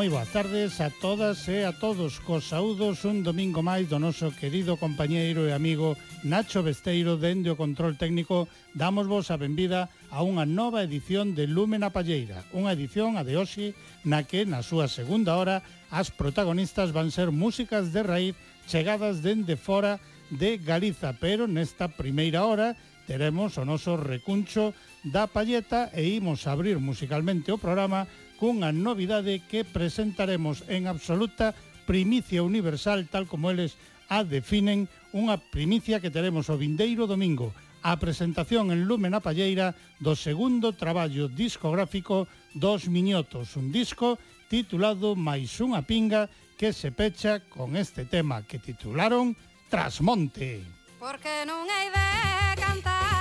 moi boas tardes a todas e a todos. Cos saúdos un domingo máis do noso querido compañeiro e amigo Nacho Besteiro Dende o Control Técnico Damos vos a benvida a unha nova edición de Lúmena Palleira. Unha edición a de hoxe na que na súa segunda hora As protagonistas van ser músicas de raíz chegadas dende fora de Galiza. Pero nesta primeira hora teremos o noso recuncho da palleta e imos abrir musicalmente o programa cunha novidade que presentaremos en absoluta primicia universal tal como eles a definen unha primicia que teremos o vindeiro domingo a presentación en Lume na Palleira do segundo traballo discográfico dos Miñotos, un disco titulado Mais unha pinga que se pecha con este tema que titularon Trasmonte. Porque non hai de cantar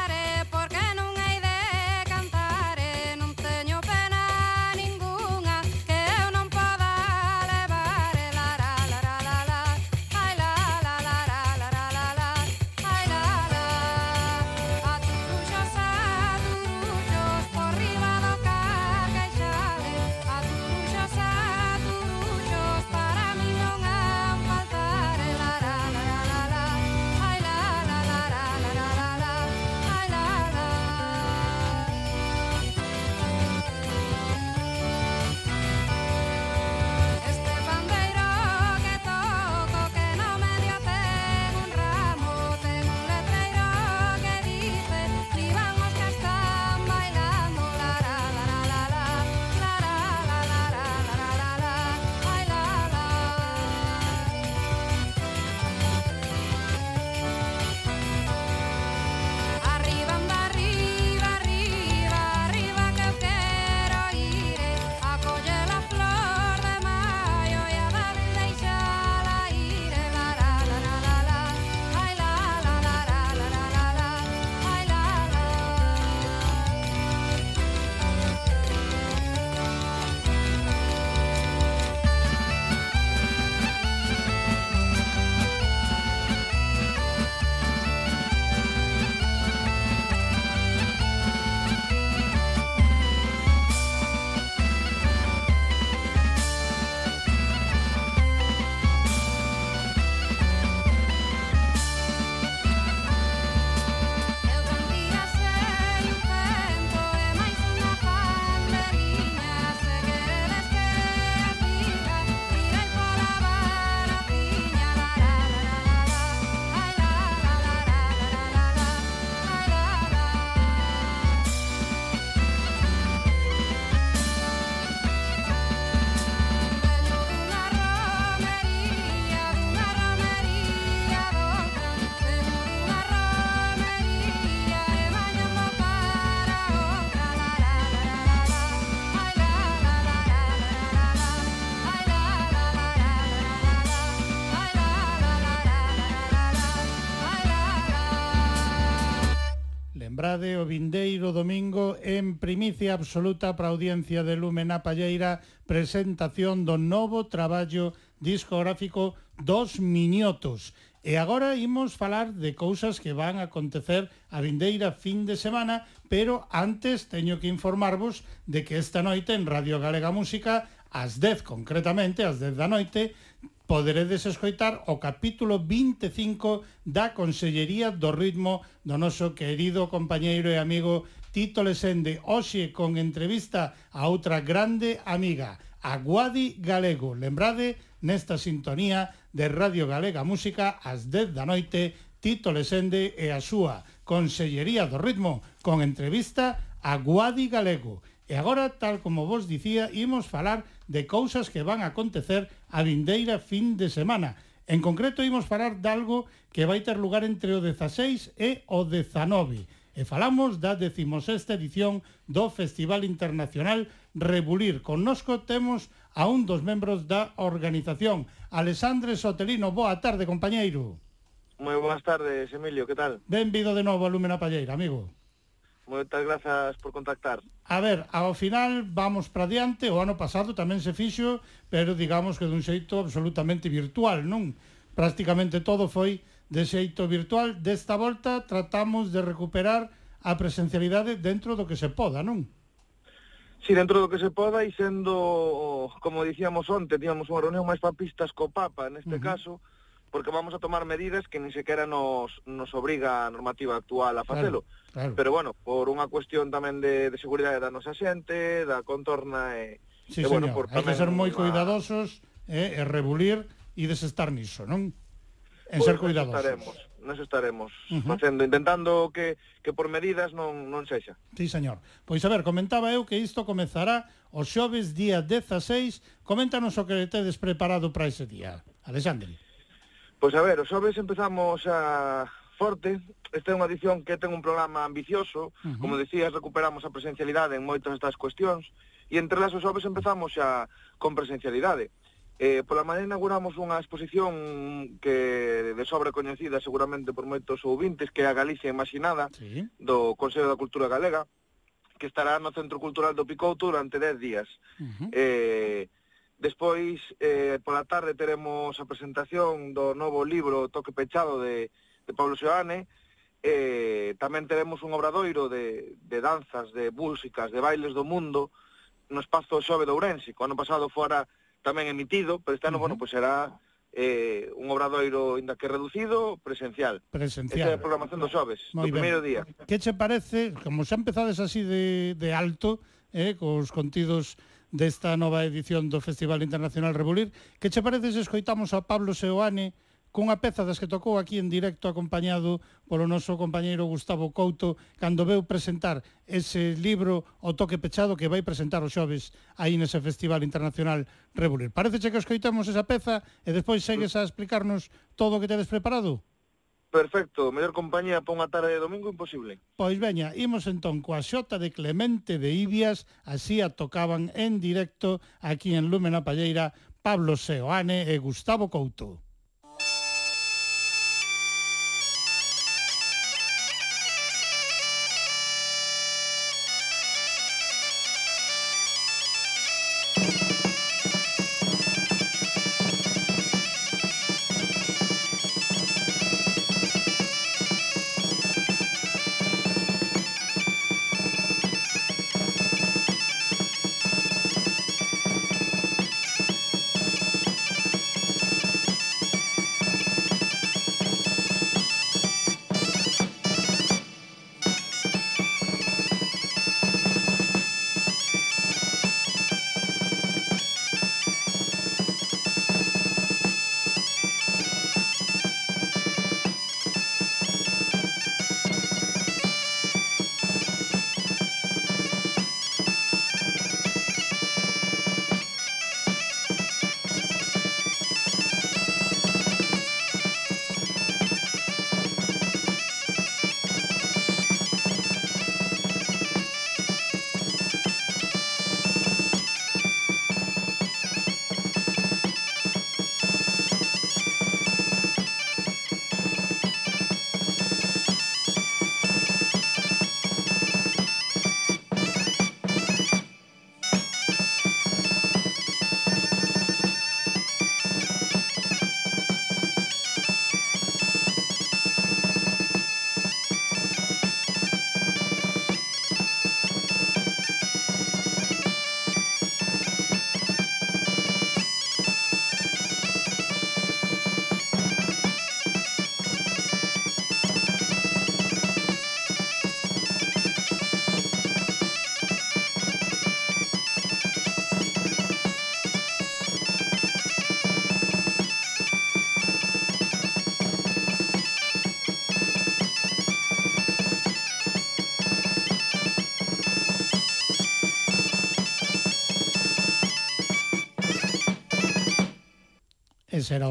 estarade o vindeiro domingo en primicia absoluta para a audiencia de Lume na Palleira presentación do novo traballo discográfico dos Miñotos. E agora imos falar de cousas que van a acontecer a vindeira fin de semana, pero antes teño que informarvos de que esta noite en Radio Galega Música, ás 10 concretamente, ás 10 da noite, poderedes escoitar o capítulo 25 da Consellería do Ritmo do noso querido compañeiro e amigo Tito Lesende, hoxe con entrevista a outra grande amiga, a Guadi Galego. Lembrade, nesta sintonía de Radio Galega Música, ás 10 da noite, Tito Lesende e a súa Consellería do Ritmo, con entrevista a Guadi Galego. E agora, tal como vos dicía, imos falar de cousas que van acontecer a vindeira fin de semana. En concreto, imos falar de algo que vai ter lugar entre o 16 e o 19. E falamos da 16ª edición do Festival Internacional Rebulir. Connosco temos a un dos membros da organización, Alexandre Sotelino. Boa tarde, compañeiro. Moi boas tardes, Emilio, que tal? Benvido de novo a Lúmena Palleira, amigo. Moitas grazas por contactar. A ver, ao final vamos para diante, o ano pasado tamén se fixo, pero digamos que dun xeito absolutamente virtual, non? Prácticamente todo foi de xeito virtual. Desta volta tratamos de recuperar a presencialidade dentro do que se poda, non? Si, sí, dentro do que se poda e sendo, como dicíamos onte, tíamos unha reunión máis papistas co Papa, neste uh -huh. caso, porque vamos a tomar medidas que ni sequera nos, nos obriga a normativa actual a facelo. Claro, claro. Pero bueno, por unha cuestión tamén de, de seguridade da nosa xente, da contorna e, sí, e bueno, señor. por Hay que ser moi cuidadosos eh, e rebulir e desestar niso, non? En pues, ser cuidadosos. Estaremos, nos estaremos uh -huh. facendo, intentando que, que por medidas non, non sexa. Sí, señor. Pois a ver, comentaba eu que isto comezará o xoves día 16. Coméntanos o que tedes preparado para ese día. Alexandre. Pois a ver, os xoves empezamos a forte. Esta é unha edición que ten un programa ambicioso. Uh -huh. Como decías, recuperamos a presencialidade en moitas destas cuestións. E entre las os xoves empezamos xa con presencialidade. Eh, pola mañá inauguramos unha exposición que de sobre coñecida seguramente por moitos ouvintes que é a Galicia Imaginada sí. do Consello da Cultura Galega que estará no Centro Cultural do Picouto durante 10 días. Uh -huh. eh, Despois, eh, pola tarde, teremos a presentación do novo libro Toque Pechado de, de Pablo Xoane. Eh, tamén teremos un obradoiro de, de danzas, de músicas, de bailes do mundo no espazo Xove de Ourense. O ano pasado fora tamén emitido, pero este ano, uh -huh. bueno, pois pues será eh, un obradoiro inda que reducido, presencial. Presencial. Esa é a programación dos xoves, do primeiro día. Que che parece, como xa empezades así de, de alto, eh, cos contidos desta nova edición do Festival Internacional Rebulir. Que che parece se escoitamos a Pablo Seoane cunha peza das que tocou aquí en directo acompañado polo noso compañeiro Gustavo Couto cando veu presentar ese libro O toque pechado que vai presentar os xoves aí nese Festival Internacional Rebulir. Parece que escoitamos esa peza e despois segues a explicarnos todo o que tedes preparado? Perfecto, mellor compañía para unha tarde de domingo imposible. Pois veña, imos entón coa xota de Clemente de Ibias, así a tocaban en directo aquí en Lúmena Palleira Pablo Seoane e Gustavo Couto.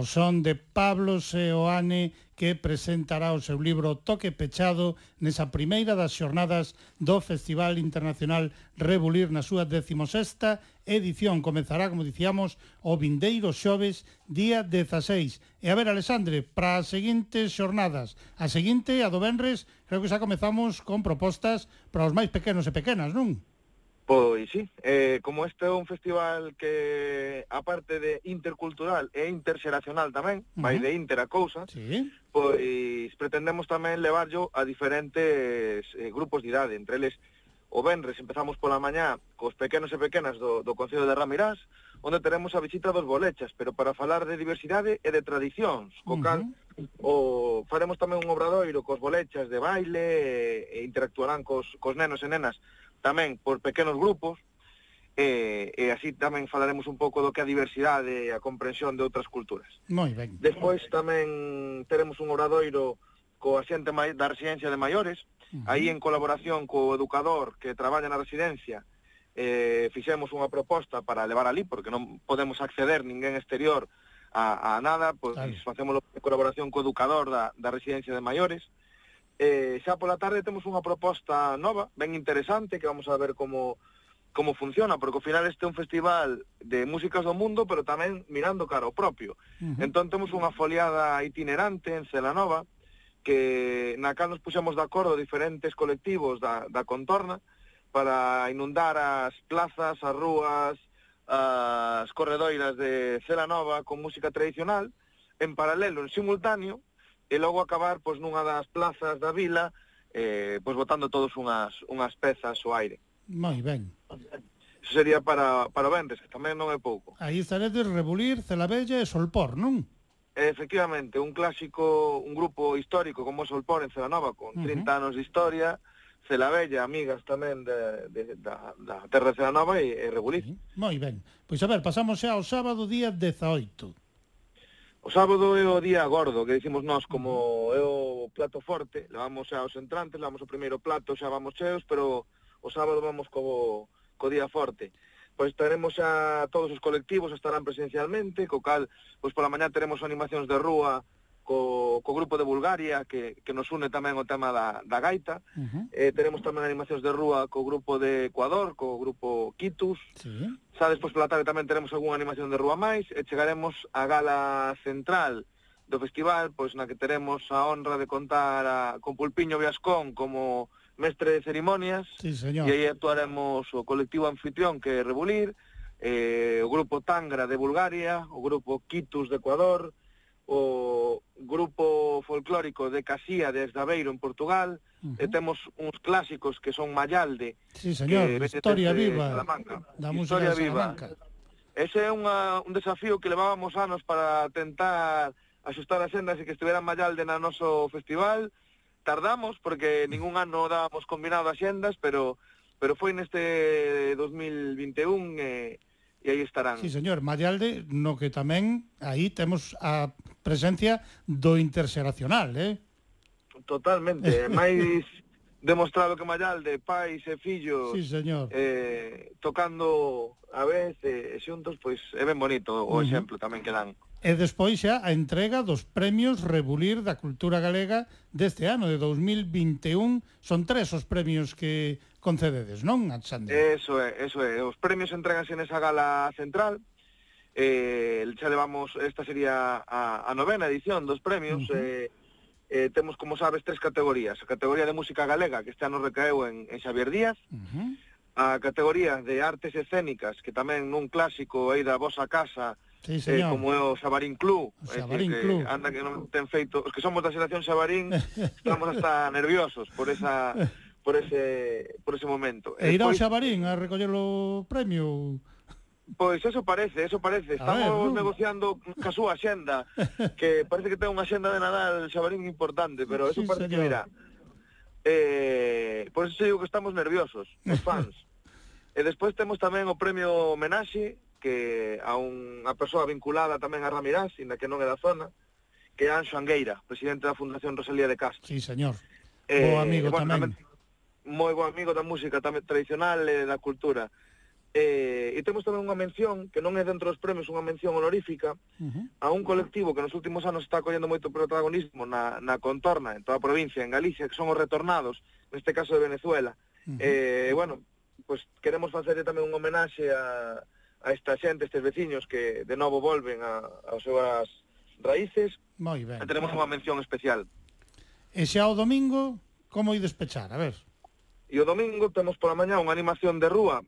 son de Pablo Seoane que presentará o seu libro Toque Pechado nesa primeira das xornadas do Festival Internacional Rebulir na súa 16ª edición. Comezará, como dicíamos, o vindeiro xoves día 16. E a ver, Alexandre, para as seguintes xornadas, a seguinte, a do Benres, creo que xa comezamos con propostas para os máis pequenos e pequenas, non? Pois sí, eh, como este é un festival que, aparte de intercultural e interxeracional tamén, uh -huh. vai de inter a cousa, sí. pois pretendemos tamén levarlo a diferentes eh, grupos de idade, entre eles o Benres empezamos pola mañá cos pequenos e pequenas do, do Concello de Ramirás, onde teremos a visita dos bolechas, pero para falar de diversidade e de tradicións, co uh -huh. cal o faremos tamén un obradoiro cos bolechas de baile e interactuarán cos, cos nenos e nenas tamén por pequenos grupos, e, e así tamén falaremos un pouco do que a diversidade e a comprensión de outras culturas. Moi ben. Despois tamén teremos un obradoiro coa xente da residencia de maiores, uh aí en colaboración co educador que traballa na residencia, eh, fixemos unha proposta para levar ali, porque non podemos acceder ninguén exterior a, a nada, pois claro. facemos en colaboración co educador da, da residencia de maiores, Eh, xa pola tarde temos unha proposta nova, ben interesante, que vamos a ver como como funciona, porque ao final este é un festival de músicas do mundo, pero tamén mirando cara ao propio. Uh -huh. Entón temos unha foliada itinerante en Celanova, que na cal nos puxemos de acordo diferentes colectivos da, da contorna para inundar as plazas, as rúas, as corredoiras de Celanova con música tradicional, en paralelo, en simultáneo, e logo acabar pois nunha das plazas da vila eh, pois botando todos unhas, unhas pezas ao aire. Moi ben. Eso sería para, para o venres, que tamén non é pouco. Aí estaredes Rebulir, Celabella e Solpor, non? Efectivamente, un clásico, un grupo histórico como Solpor en Celanova, con 30 uh -huh. anos de historia, Celabella, amigas tamén de, de, da, da terra de Celanova e, e Rebulir. Sí. Moi ben. Pois a ver, pasamos xa ao sábado día 18. O sábado é o día gordo, que dicimos nós como é o plato forte, levamos aos entrantes, levamos o primeiro plato, xa vamos cheos, pero o sábado vamos co, co día forte. Pois teremos a todos os colectivos, estarán presencialmente, co cal, pois pola mañá teremos animacións de rúa co, co grupo de Bulgaria que, que nos une tamén o tema da, da gaita uh -huh. eh, teremos tamén animacións de rúa co grupo de Ecuador, co grupo Quitus sí. xa despois pola tarde tamén teremos algunha animación de rúa máis e chegaremos á gala central do festival pois na que teremos a honra de contar a, con Pulpiño Viascón como mestre de cerimonias sí, señor. e aí actuaremos o colectivo anfitrión que é Rebulir eh, o grupo Tangra de Bulgaria o grupo Quitus de Ecuador o grupo folclórico de Casía de Esdabeiro en Portugal, uh -huh. e temos uns clásicos que son Mallalde. Sí, señor, que Historia Viva, Salamanca. da Historia Viva. Ese é unha, un desafío que levábamos anos para tentar asustar as sendas e que estuvera Mallalde na noso festival. Tardamos, porque ningún ano dábamos combinado as xendas, pero pero foi neste 2021 eh, e aí estarán. Sí, señor, Mallalde, no que tamén aí temos a presencia do interxeracional, eh? Totalmente, máis demostrado que Mallalde, pais e fillos sí, señor. Eh, tocando a vez e eh, xuntos, pois é ben bonito o uh -huh. exemplo tamén que dan. E despois xa a entrega dos premios Rebulir da Cultura Galega deste ano, de 2021. Son tres os premios que concededes, non, Alexandre? Eso é, eso é. Os premios entreganse nesa gala central, eh, xa levamos, esta sería a, a novena edición dos premios, uh -huh. eh, eh, temos, como sabes, tres categorías. A categoría de música galega, que este ano recaeu en, en Xavier Díaz, uh -huh. a categoría de artes escénicas, que tamén nun clásico aí da vosa casa, Sí, eh, señor. eh, como é o Xabarín Club, o eh, Xabarín eh, que Club. anda que non ten feito, os que somos da xeración Xabarín, estamos hasta nerviosos por esa por ese por ese momento. E irá Despois, Xabarín a recoller o premio? Pois eso parece, eso parece. Estamos ver, negociando ca súa xenda, que parece que ten unha xenda de Nadal Xabarín importante, pero eso sí, parece señor. que virá. Eh, por eso digo que estamos nerviosos, os fans. e despois temos tamén o premio homenaxe que a unha persoa vinculada tamén a Ramirás, inda que non é da zona, que é Anxo Angueira, presidente da Fundación Rosalía de Castro. Sí, señor. Eh, Bo amigo bueno, tamén. tamén moi bo amigo da música tamén tradicional e da cultura. Eh, e temos tamén unha mención, que non é dentro dos premios, unha mención honorífica, uh -huh. a un colectivo que nos últimos anos está collendo moito protagonismo na, na contorna, en toda a provincia, en Galicia, que son os retornados, neste caso de Venezuela. Uh -huh. eh, bueno, pues queremos facerlle tamén un homenaxe a, a esta xente, estes veciños que de novo volven a, aos seus raíces. Moi ben. E tenemos unha mención especial. E xa o domingo, como ides pechar? A ver. E o domingo temos pola mañá unha animación de rúa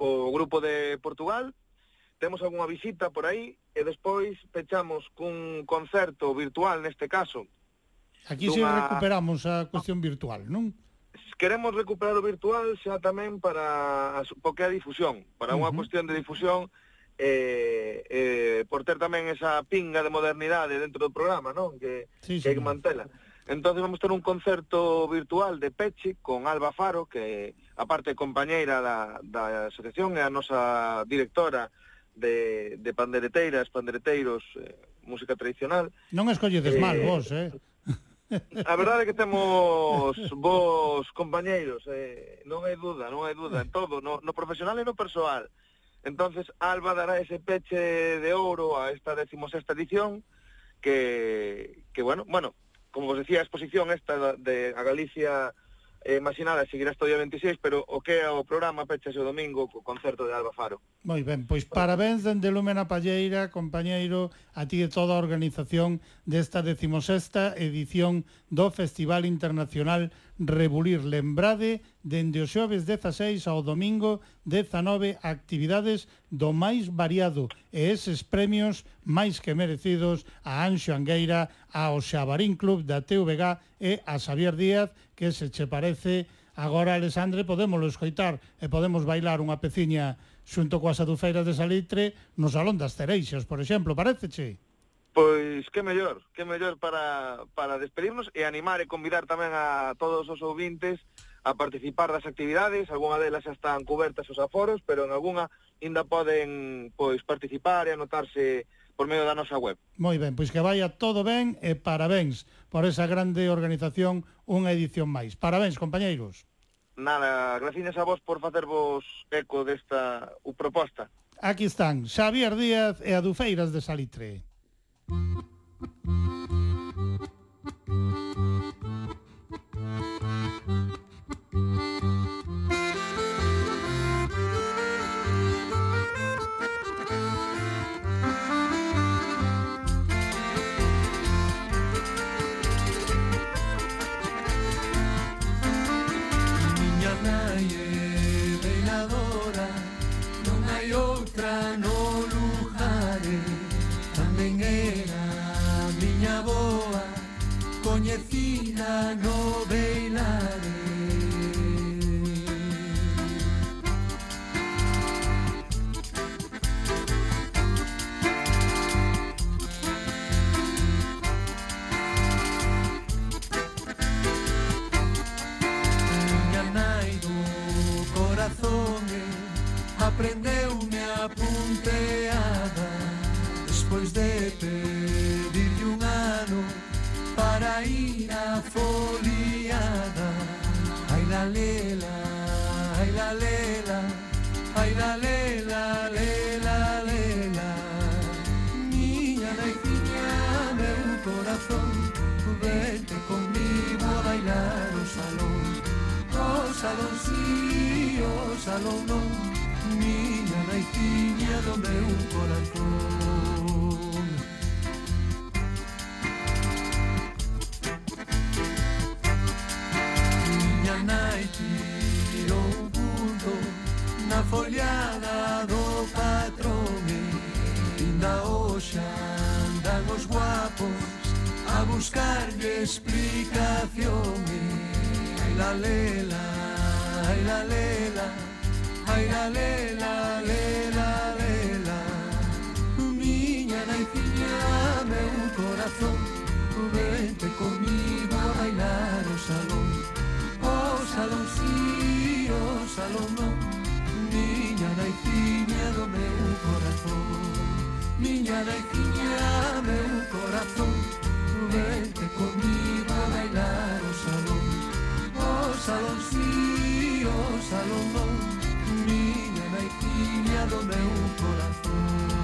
co grupo de Portugal, temos algunha visita por aí e despois pechamos cun concerto virtual neste caso. Aquí se dunha... recuperamos a cuestión virtual, non? Queremos recuperar o virtual xa tamén para a, porque a difusión, para unha uh -huh. cuestión de difusión eh, eh, por ter tamén esa pinga de modernidade dentro do programa, non? Que, sí, que hai que mantela. Sí Entonces vamos ter un concerto virtual de Peche con Alba Faro, que aparte compañeira da, da asociación é a nosa directora de, de pandereteiras, pandereteiros, eh, música tradicional. Non escolledes eh, mal vos, eh? A verdade é que temos vos compañeiros, eh, non hai duda, non hai duda, en todo, no, no profesional e no persoal. Entonces Alba dará ese peche de ouro a esta 16ª edición que, que bueno, bueno, como vos decía, a exposición esta de a Galicia eh, imaginada, seguirá hasta o día 26, pero o que é o programa pecha o domingo co concerto de Alba Faro. Moi ben, pois parabéns dende Lúmena Palleira, compañeiro, a ti e toda a organización desta decimosexta edición do Festival Internacional Rebulir. Lembrade, dende o xoves 16 ao domingo 19 actividades do máis variado e eses premios máis que merecidos a Anxo Angueira, ao Xabarín Club da TVG e a Xavier Díaz que se che parece, agora Alexandre podemos escoitar e podemos bailar unha peciña xunto coas adufeiras de Salitre no Salón das Cereixas, por exemplo, pareceche? Pois que mellor, que mellor para, para despedirnos e animar e convidar tamén a todos os ouvintes a participar das actividades, algunha delas xa están cobertas os aforos, pero en algunha ainda poden pois participar e anotarse por medio da nosa web. Moi ben, pois que vaya todo ben e parabéns por esa grande organización unha edición máis. Parabéns, compañeiros. Nada, gracias a vos por facervos eco desta u proposta. Aquí están Xavier Díaz e Adufeiras de Salitre. Música salono Miña naitiña do meu corazón Miña nai tirou un punto Na follada do patrón E inda hoxa andan os guapos a buscarlle explicación. Ai la lela, ai la lela, Ai la, lela, lela Miña naiciña, meu corazón. Vente comigo a bailar o salón. O salón sí, o salón non Miña naiciña do meu corazón. Miña naiciña, meu corazón. Vente comigo a bailar o salón. O salón sí, o salón non alineado de un corazón.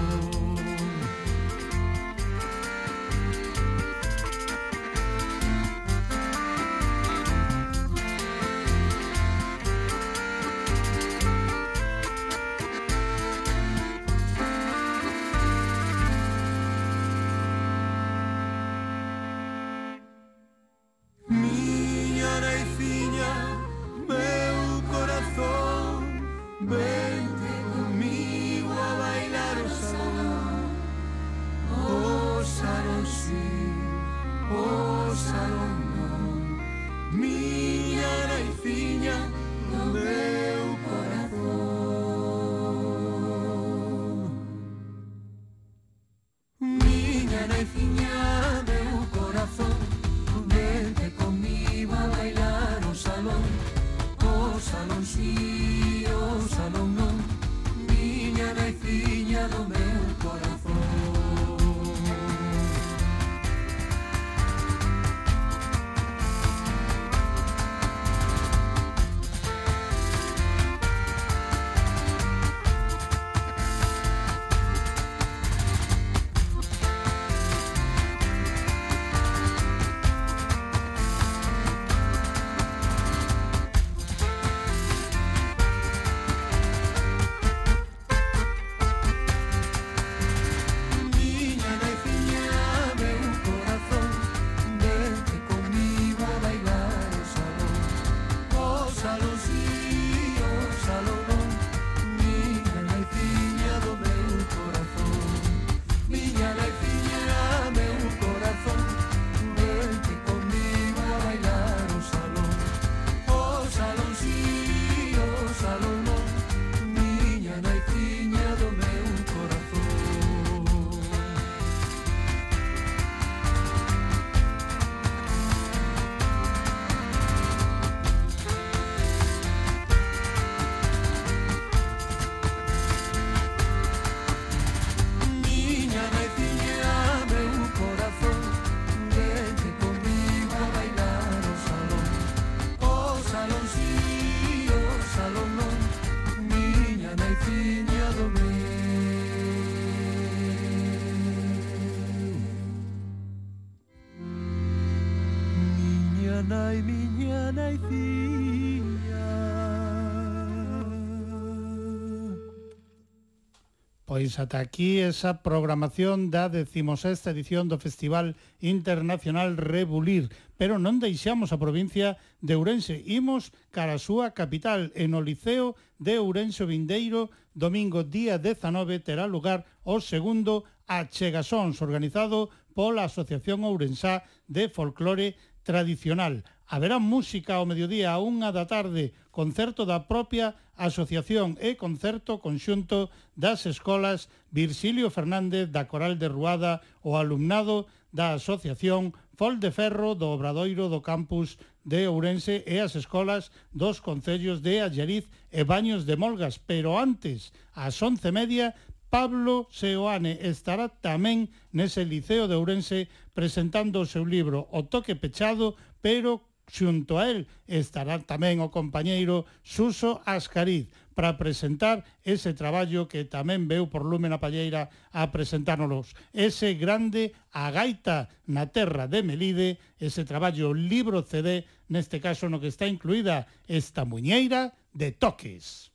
pois ata aquí esa programación da 16ª edición do Festival Internacional Rebulir, pero non deixamos a provincia de Ourense, imos cara a súa capital en o Liceo de Ourense Vindeiro, domingo día 19 terá lugar o segundo Achegasóns organizado pola Asociación Ourensá de Folclore tradicional. Haberá música ao mediodía a unha da tarde, concerto da propia asociación e concerto conxunto das escolas Virxilio Fernández da Coral de Ruada o alumnado da asociación Fol de Ferro do Obradoiro do Campus de Ourense e as escolas dos concellos de Allariz e Baños de Molgas. Pero antes, ás once media, Pablo Seoane estará tamén nese Liceo de Ourense presentando o seu libro O toque pechado, pero xunto a él estará tamén o compañeiro Suso Ascariz para presentar ese traballo que tamén veu por Lúmena Palleira a presentárnoslos. Ese grande A Gaita na Terra de Melide, ese traballo libro CD, neste caso no que está incluída esta muñeira de toques.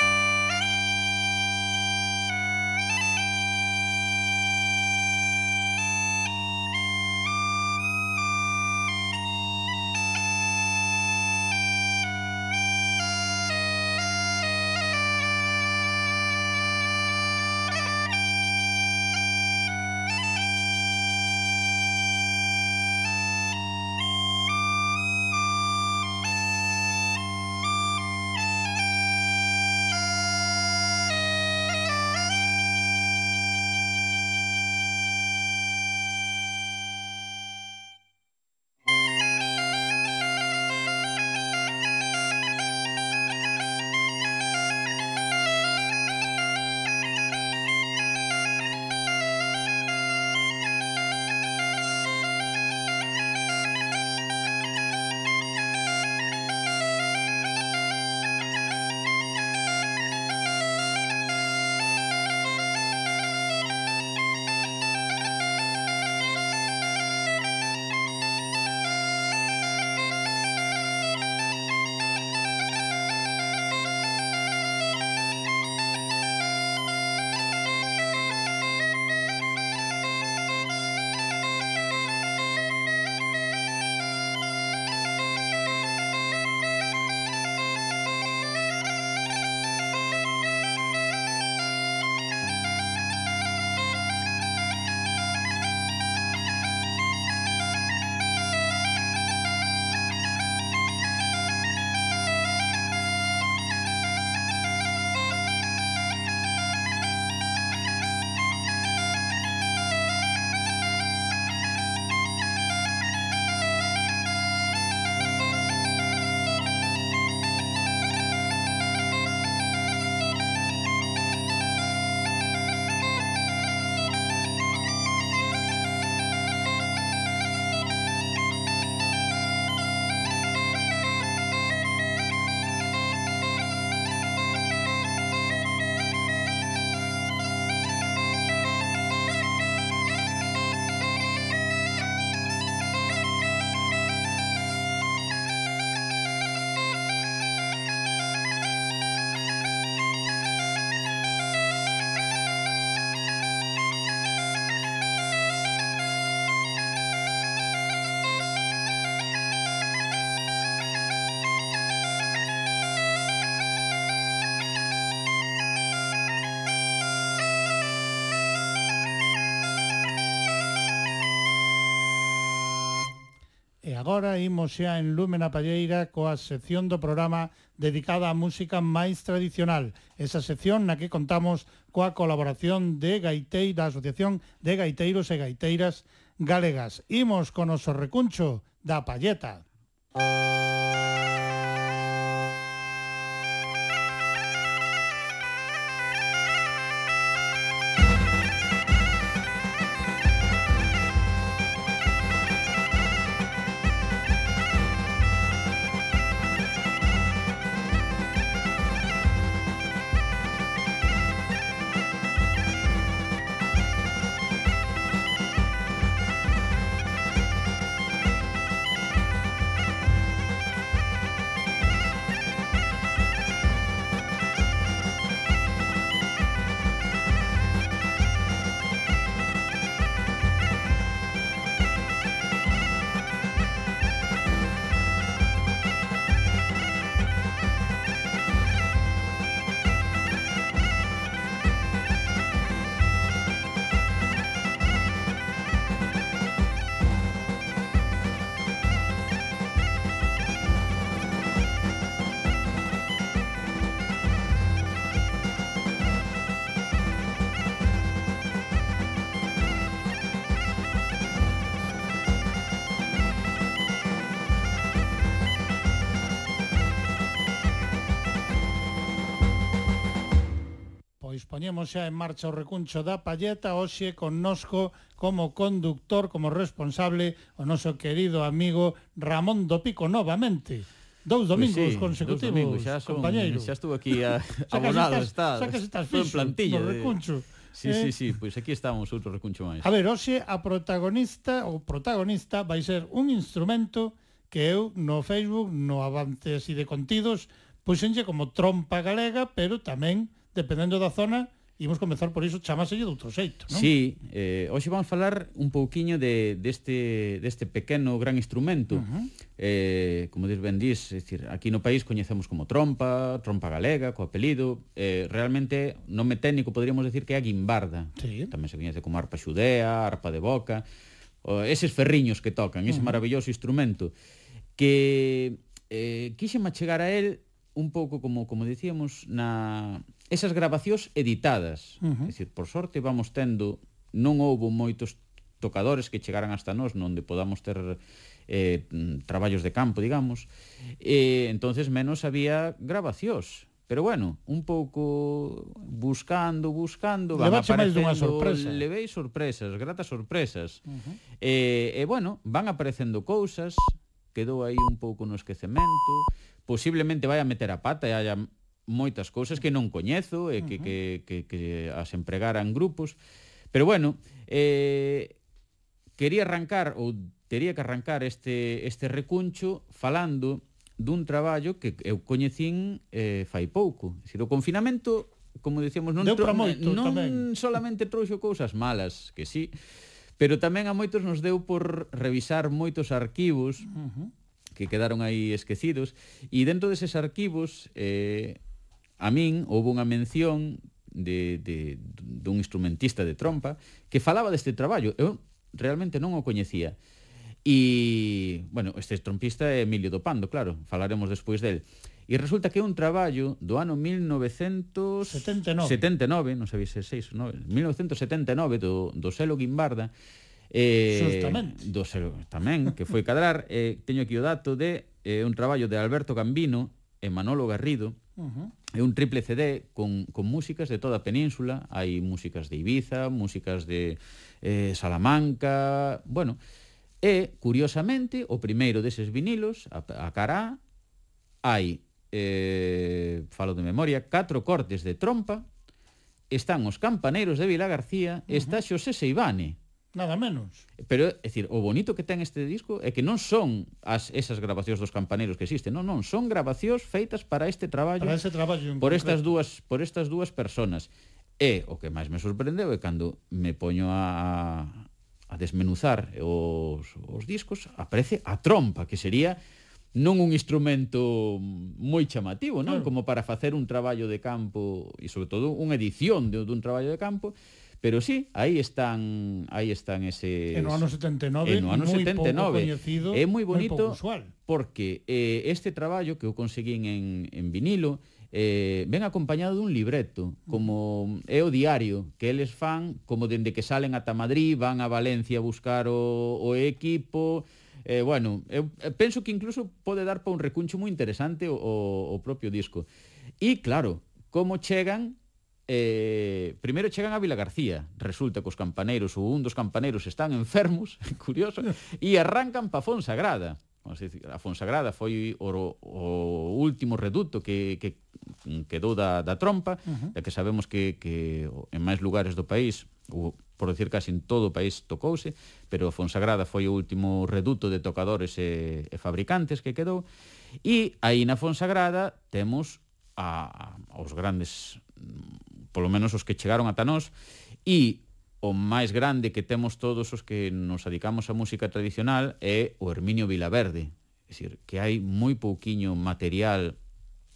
Música Agora imos xa en Lume na Palleira coa sección do programa dedicada á música máis tradicional. Esa sección na que contamos coa colaboración de Gaitei, da Asociación de Gaiteiros e Gaiteiras Galegas. Imos con o recuncho da Palleta. Música Pon xa en marcha o recuncho da Palleta hoxe connosco como conductor, como responsable, o noso querido amigo Ramón do Pico novamente. Dous pois domingos pues sí, consecutivos, domingos, xa son, compañeiro. Xa estuvo aquí ah, a, abonado, está, xa que estás fixo, en plantilla no de... recuncho. Sí, eh? sí, sí, pois pues aquí estamos outro recuncho máis. A ver, hoxe a protagonista, o protagonista vai ser un instrumento que eu no Facebook, no avance así de contidos, puxenlle como trompa galega, pero tamén, dependendo da zona, Imos comenzar por iso, chamaselle de outro xeito, non? Sí, eh, hoxe vamos falar un pouquiño de, deste, deste pequeno gran instrumento. Uh -huh. eh, como dis ben dis, decir, aquí no país coñecemos como trompa, trompa galega, co apelido. Eh, realmente, nome técnico, poderíamos decir que é a guimbarda. Sí. Tamén se coñece como arpa xudea, arpa de boca, o, eses ferriños que tocan, ese uh -huh. maravilloso instrumento que eh, quixen chegar a él un pouco como como dicíamos na esas grabacións editadas. Uh -huh. É dicir, por sorte vamos tendo, non houbo moitos tocadores que chegaran hasta nós, onde podamos ter eh, traballos de campo, digamos. E, eh, entonces menos había grabacións. Pero bueno, un pouco buscando, buscando, van Levache aparecendo... máis dunha sorpresa. Levei sorpresas, gratas sorpresas. Uh -huh. E, eh, bueno, van aparecendo cousas, quedou aí un pouco no esquecemento, posiblemente vai a meter a pata e haya moitas cousas que non coñezo e que, uh -huh. que, que, que as empregaran grupos. Pero bueno, eh, quería arrancar ou tería que arrancar este, este recuncho falando dun traballo que eu coñecín eh, fai pouco. Dicir, o confinamento, como dicíamos, non, Deu tro, moito, non tamén. solamente trouxo cousas malas, que sí, pero tamén a moitos nos deu por revisar moitos arquivos uh -huh. que quedaron aí esquecidos, e dentro deses arquivos eh, a min houve unha mención de, de, dun instrumentista de trompa que falaba deste traballo. Eu realmente non o coñecía. E, bueno, este trompista é Emilio Dopando, claro, falaremos despois del. E resulta que é un traballo do ano 1979, 79, non sabéis se 6 ou 9, 1979 do, do Selo Guimbarda, eh, Justamente. do Selo, tamén, que foi cadrar, eh, teño aquí o dato de eh, un traballo de Alberto Gambino e Manolo Garrido, uh -huh É un triple CD con, con músicas de toda a península, hai músicas de Ibiza, músicas de eh, Salamanca, bueno, e, curiosamente, o primeiro deses vinilos, a, a cará, hai, eh, falo de memoria, catro cortes de trompa, están os campaneiros de Vila García, uh -huh. está Xosé Seibane, Nada menos. Pero, é dicir, o bonito que ten este disco é que non son as esas grabacións dos campaneiros que existen, non, non, son grabacións feitas para este traballo. Para ese traballo por estas dúas por estas dúas personas. E o que máis me sorprendeu é cando me poño a a desmenuzar os, os discos, aparece a trompa, que sería non un instrumento moi chamativo, non? Claro. Como para facer un traballo de campo e sobre todo unha edición de, dun traballo de campo, Pero sí, aí están, aí están ese E no ano 79, e no ano 79, pouco coñecido, é moi bonito moi porque eh, este traballo que eu conseguín en, en vinilo eh, ven acompañado dun libreto, como é o diario que eles fan, como dende que salen ata Madrid, van a Valencia a buscar o, o equipo, eh, bueno, eu eh, penso que incluso pode dar para un recuncho moi interesante o, o propio disco. E claro, como chegan eh, primeiro chegan a Vila García resulta que os campaneiros ou un dos campaneiros están enfermos, curioso e arrancan pa Fonsagrada. A Fonsagrada foi o, o último reduto que, que quedou da, da trompa uh -huh. da que sabemos que, que en máis lugares do país ou por decir casi en todo o país tocouse pero Fonsagrada foi o último reduto de tocadores e, e fabricantes que quedou. E aí na Fonsagrada temos a, a, os grandes polo menos os que chegaron ata nós, e o máis grande que temos todos os que nos adicamos á música tradicional é o Herminio Vilaverde. É dicir, que hai moi pouquiño material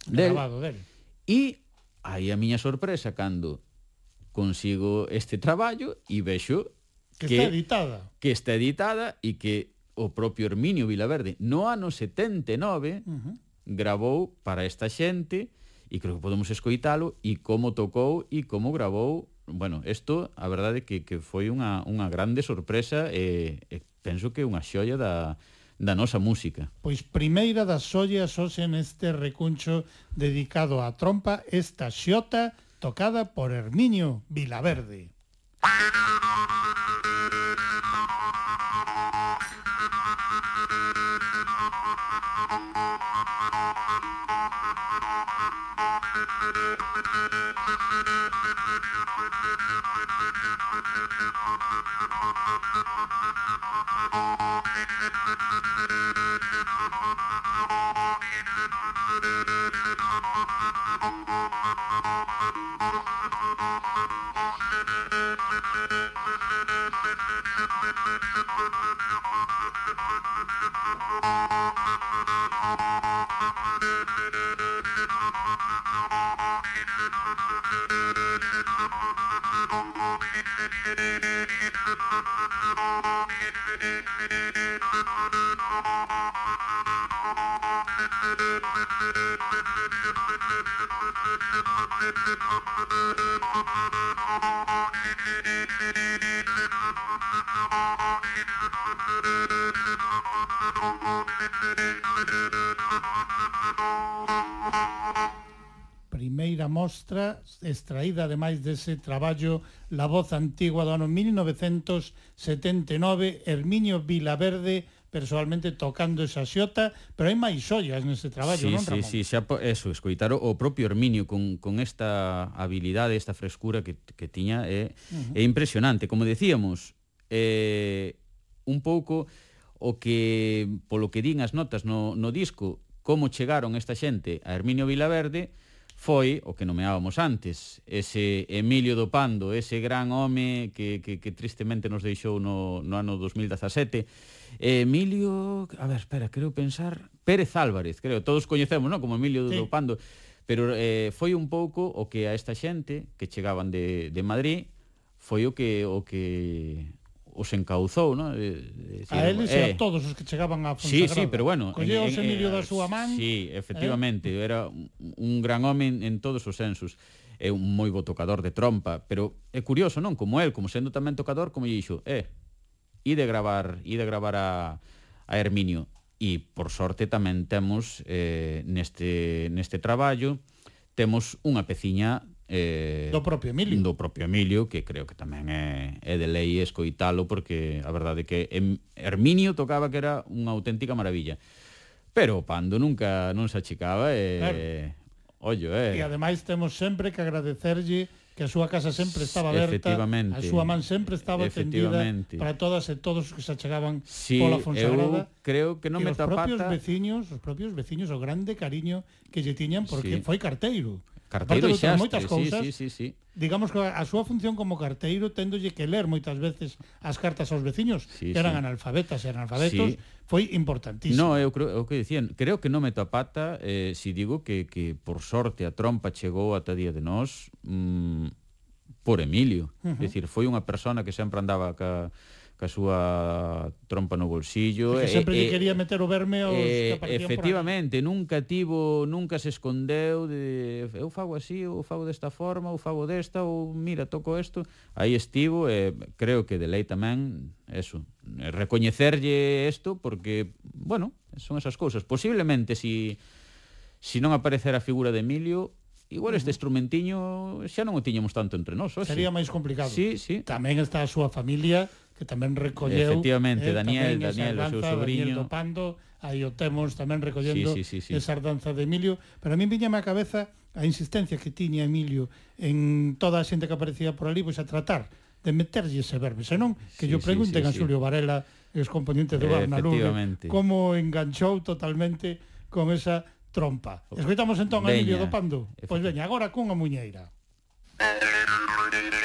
del, grabado del. E aí a miña sorpresa cando consigo este traballo e vexo que, que está editada. Que está editada e que o propio Herminio Vilaverde no ano 79 uh -huh. grabou para esta xente e creo que podemos escoitalo e como tocou e como gravou bueno, isto a verdade que, que foi unha, unha grande sorpresa e, e penso que unha xoia da, da nosa música. Pois primeira das xollas hoxe neste recuncho dedicado á trompa esta xota tocada por Herminio Vilaverde. mostra extraída ademais dese traballo La voz antigua do ano 1979 Herminio Vilaverde persoalmente tocando esa xota, pero hai máis ollas nese traballo, sí, non, Ramón? Sí, sí, xa, eso, escoitar o, o propio Herminio con, con esta habilidade, esta frescura que, que tiña é, uh -huh. é impresionante. Como decíamos, eh, un pouco o que, polo que din as notas no, no disco, como chegaron esta xente a Herminio Vilaverde, foi o que nomeábamos antes, ese Emilio do Pando, ese gran home que, que, que tristemente nos deixou no, no ano 2017. Emilio, a ver, espera, creo pensar, Pérez Álvarez, creo, todos coñecemos, non? Como Emilio sí. do Pando, pero eh, foi un pouco o que a esta xente que chegaban de, de Madrid foi o que o que os encauzou, non? Eh, eh, a eles eh, e a eh, todos os que chegaban a Fonsagrada. Sí, sí, pero bueno, colleos en, en, Emilio da súa man. Sí, eh? efectivamente, eh? era un, un gran home en, en todos os sensos é un moi bo tocador de trompa, pero é curioso, non? Como el, como sendo tamén tocador, como lle dixo, eh, ide gravar, ide gravar a, a Herminio. E, por sorte, tamén temos eh, neste, neste traballo, temos unha peciña eh, do propio Emilio do propio Emilio que creo que tamén é, é de lei escoitalo porque a verdade é que Herminio tocaba que era unha auténtica maravilla pero o Pando nunca non se achicaba e claro. ollo eh. e ademais temos sempre que agradecerlle que a súa casa sempre estaba aberta, a súa man sempre estaba tendida para todas e todos os que se achegaban sí, pola Fonsagrada. Eu creo que non me tapata... os propios veciños, os propios veciños, o grande cariño que lle tiñan, porque sí. foi carteiro. Carteiro e xastre, moitas cousas, sí, sí, sí, sí. Digamos que a súa función como carteiro tendolle que ler moitas veces as cartas aos veciños, sí, que eran sí. analfabetas e analfabetos, sí. foi importantísimo. No, eu creo o que dicían, creo que non meto a pata eh, si digo que, que por sorte a trompa chegou ata día de nós mm, por Emilio. Uh -huh. É dicir, foi unha persona que sempre andaba ca ca súa trompa no bolsillo. e que sempre e, lle quería meter o verme aos e, que Efectivamente, nunca tivo, nunca se escondeu de eu fago así, ou fago desta forma, ou fago desta, ou mira, toco isto. Aí estivo e creo que de lei tamén eso, recoñecerlle isto porque, bueno, son esas cousas. Posiblemente si si non aparecera a figura de Emilio, Igual este instrumentiño xa non o tiñemos tanto entre nós, Sería máis complicado. Sí, sí. Tamén está a súa familia que tamén recolleu Efectivamente, eh, Daniel, Daniel, danza, o seu sobrinho Daniel do Pando, aí o temos tamén recollendo sí, sí, sí, sí. esa danza de Emilio pero a mí viñame a cabeza a insistencia que tiña Emilio en toda a xente que aparecía por ali, pois a tratar de meterlle ese verme, senón que sí, yo pregunten sí, sí, a Xulio sí. Varela, excomponente do Barna Lume, como enganchou totalmente con esa trompa. Escoitamos entón a Emilio do Pando. Pois veña, agora cunha muñeira.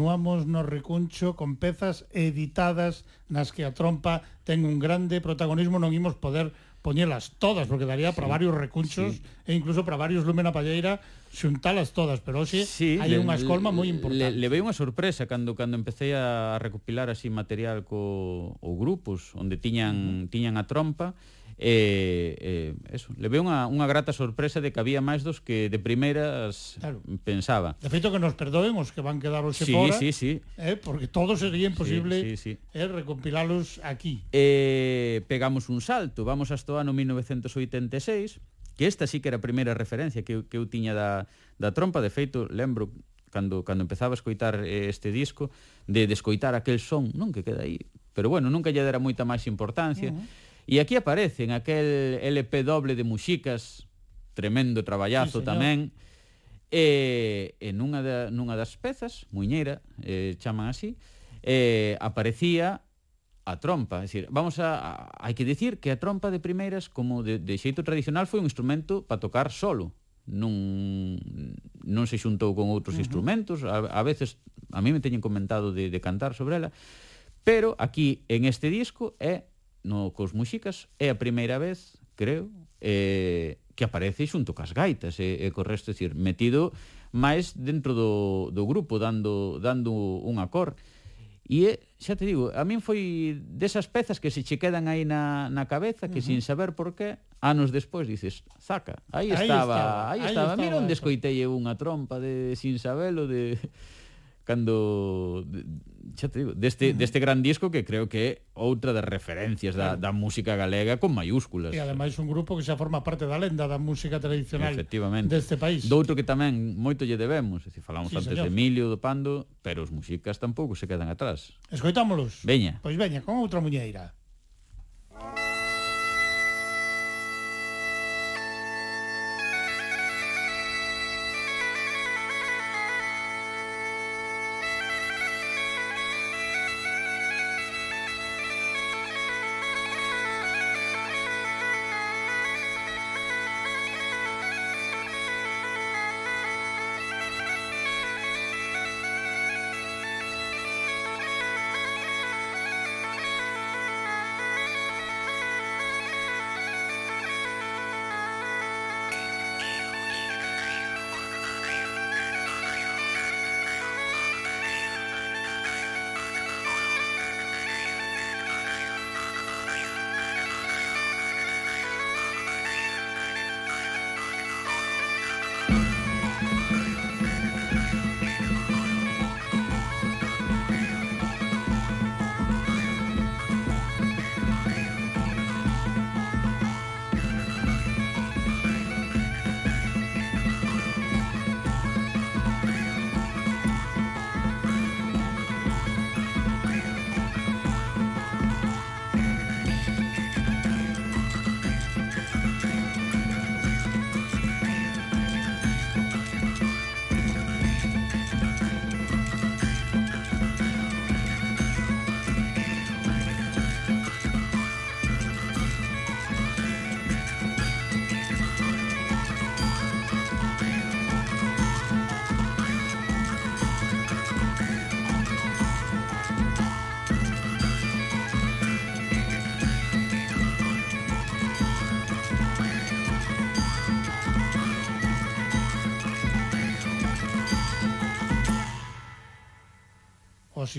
continuamos no recuncho con pezas editadas nas que a trompa ten un grande protagonismo, non imos poder poñelas todas, porque daría para varios recunchos sí. e incluso para varios Lumen a Palleira xuntalas todas, pero hoxe sí, hai unha escolma moi importante. Le, le unha sorpresa cando cando empecé a recopilar así material co o grupos onde tiñan tiñan a trompa, E, eh, eso, levei unha, unha grata sorpresa de que había máis dos que de primeiras claro. pensaba. De feito que nos perdoen os que van quedar hoxe sí, fora, sí, sí. Eh, porque todo sería imposible sí, sí, sí. Eh, recompilalos aquí. Eh, pegamos un salto, vamos hasta o ano 1986, que esta sí que era a primeira referencia que, que eu tiña da, da trompa, de feito, lembro cando, cando empezaba a escoitar eh, este disco, de, de escoitar aquel son, non que queda aí, pero bueno, nunca lle dera moita máis importancia. Uh -huh E aquí aparecen aquel LP doble de Muxicas, tremendo traballazo sí, señor. tamén, e, e nunha, da, nunha das pezas, Muñeira, eh, chaman así, eh, aparecía a trompa, é dicir, vamos a, a hai que dicir que a trompa de primeiras como de, de xeito tradicional foi un instrumento para tocar solo, non non se xuntou con outros uh -huh. instrumentos, a, a veces a mí me teñen comentado de, de cantar sobre ela, pero aquí en este disco é no cos Muxicas é a primeira vez, creo, eh, que aparece xunto cas gaitas e, e co resto, decir, metido máis dentro do, do grupo, dando, dando unha cor. E, eh, xa te digo, a min foi desas pezas que se che quedan aí na, na cabeza, que uh -huh. sin saber por qué, anos despois dices, zaca, aí estaba, aí estaba, aí estaba, estaba mira onde escoitei unha trompa de sin sabelo de cando xa te digo, deste, deste gran disco que creo que é outra das referencias da, da música galega con maiúsculas. E ademais un grupo que xa forma parte da lenda da música tradicional Efectivamente. deste país. Doutro que tamén moito lle debemos, se falamos sí, antes señor. de Emilio do Pando, pero os musicas tampouco se quedan atrás. Escoitámolos. Veña. Pois veña, con outra muñeira.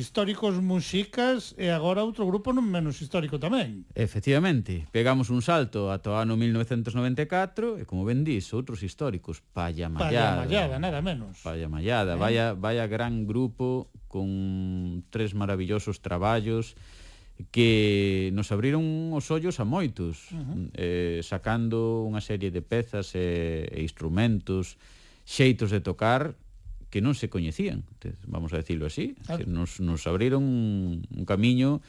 históricos Muxicas e agora outro grupo non menos histórico tamén. Efectivamente, pegamos un salto ata o ano 1994 e como ben dís, outros históricos, Palla Mallada. Palla Mallada, nada menos. Palla Mallada, eh? vaya, vaya gran grupo con tres maravillosos traballos que nos abriron os ollos a moitos, uh -huh. eh, sacando unha serie de pezas e, e instrumentos, xeitos de tocar que non se coñecían, vamos a decirlo así, claro. nos, nos abriron un, un camiño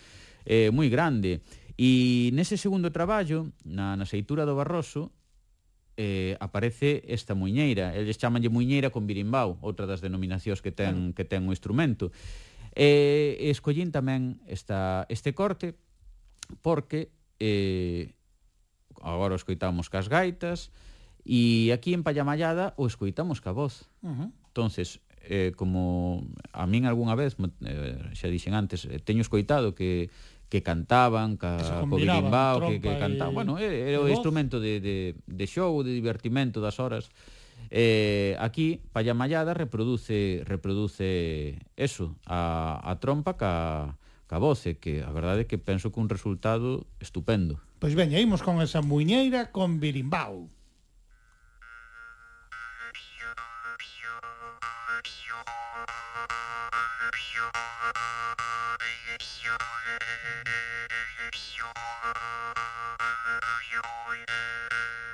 eh, moi grande. E nese segundo traballo, na, na seitura do Barroso, eh, aparece esta muñeira. Eles chamanlle muñeira con birimbau, outra das denominacións que ten, claro. que ten o instrumento. E eh, escollín tamén esta, este corte porque eh, agora o escoitamos cas gaitas e aquí en Pallamallada o escoitamos ca voz. Uh -huh. Entonces, eh, como a min algunha vez, eh, xa dixen antes, eh, teño escoitado que que cantaban, ca, co birimbao, que, que cantaban, bueno, era o instrumento de, de, de show, de divertimento das horas. Eh, aquí Pallamallada reproduce reproduce eso, a, a trompa ca, ca voce, que a verdade é que penso que un resultado estupendo. Pois pues veña, imos con esa muñeira con birimbao.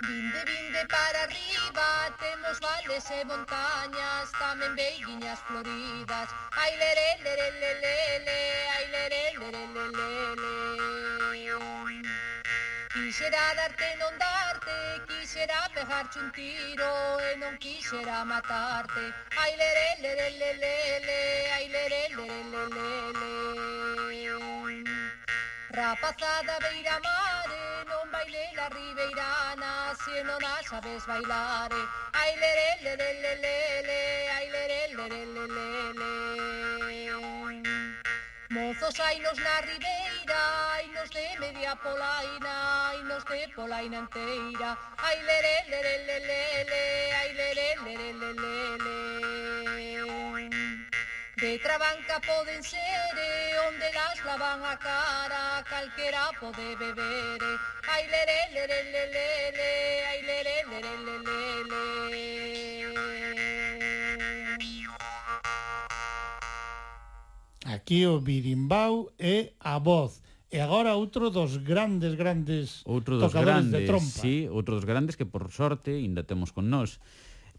Binde, binde para arriba, tenemos valles y montañas, también viñas floridas. Ay, le, le, le, le, le, le, ay, le, le, le, le, le, le. Quisiera darte, no darte, quisiera quixera pegarte un tiro e non quixera matarte. Ai lere lere lele, ai lere lere lele. Rapazada beira mare, non baile la ribeirana, se non a sabes bailare. Ai lere lere lele, ai lere lere lele. Mozos, hainos na ribeira, hainos de media polaina, hainos de polaina inteira. Ai lere, lere, lele, le, ai lere, lere, lele, le. De trabanca poden ser, onde las lavan a cara, calquera pode beber. Ai lere, lere, lele, le, ai lere, lere, lele. que o birimbau é a voz. E agora outro dos grandes, grandes outro dos tocadores grandes, de trompa. Sí, outro dos grandes que por sorte ainda temos con nós.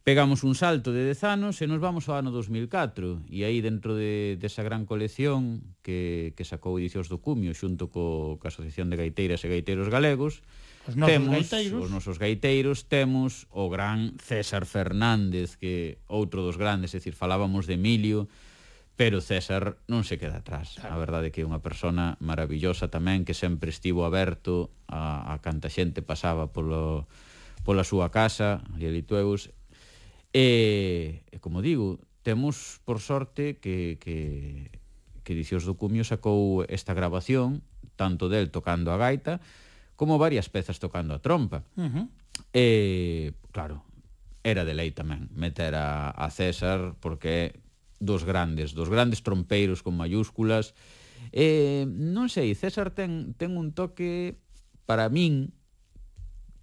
Pegamos un salto de 10 anos e nos vamos ao ano 2004 e aí dentro de, desa gran colección que, que sacou Edicións do Cumio xunto co, co Asociación de Gaiteiras e Gaiteiros Galegos os nosos temos, gaiteiros. os nosos gaiteiros temos o gran César Fernández que outro dos grandes, é dicir, falábamos de Emilio pero César non se queda atrás. Claro. A verdade que é unha persona maravillosa tamén que sempre estivo aberto a, a canta xente pasaba polo, pola súa casa, ali Litueus. E, e como digo, temos por sorte que, que, que Dicios do Cumio sacou esta grabación tanto del tocando a gaita como varias pezas tocando a trompa. Uh -huh. E, claro, era de lei tamén meter a, a César porque dos grandes, dos grandes trompeiros con mayúsculas. Eh, non sei, César ten, ten un toque para min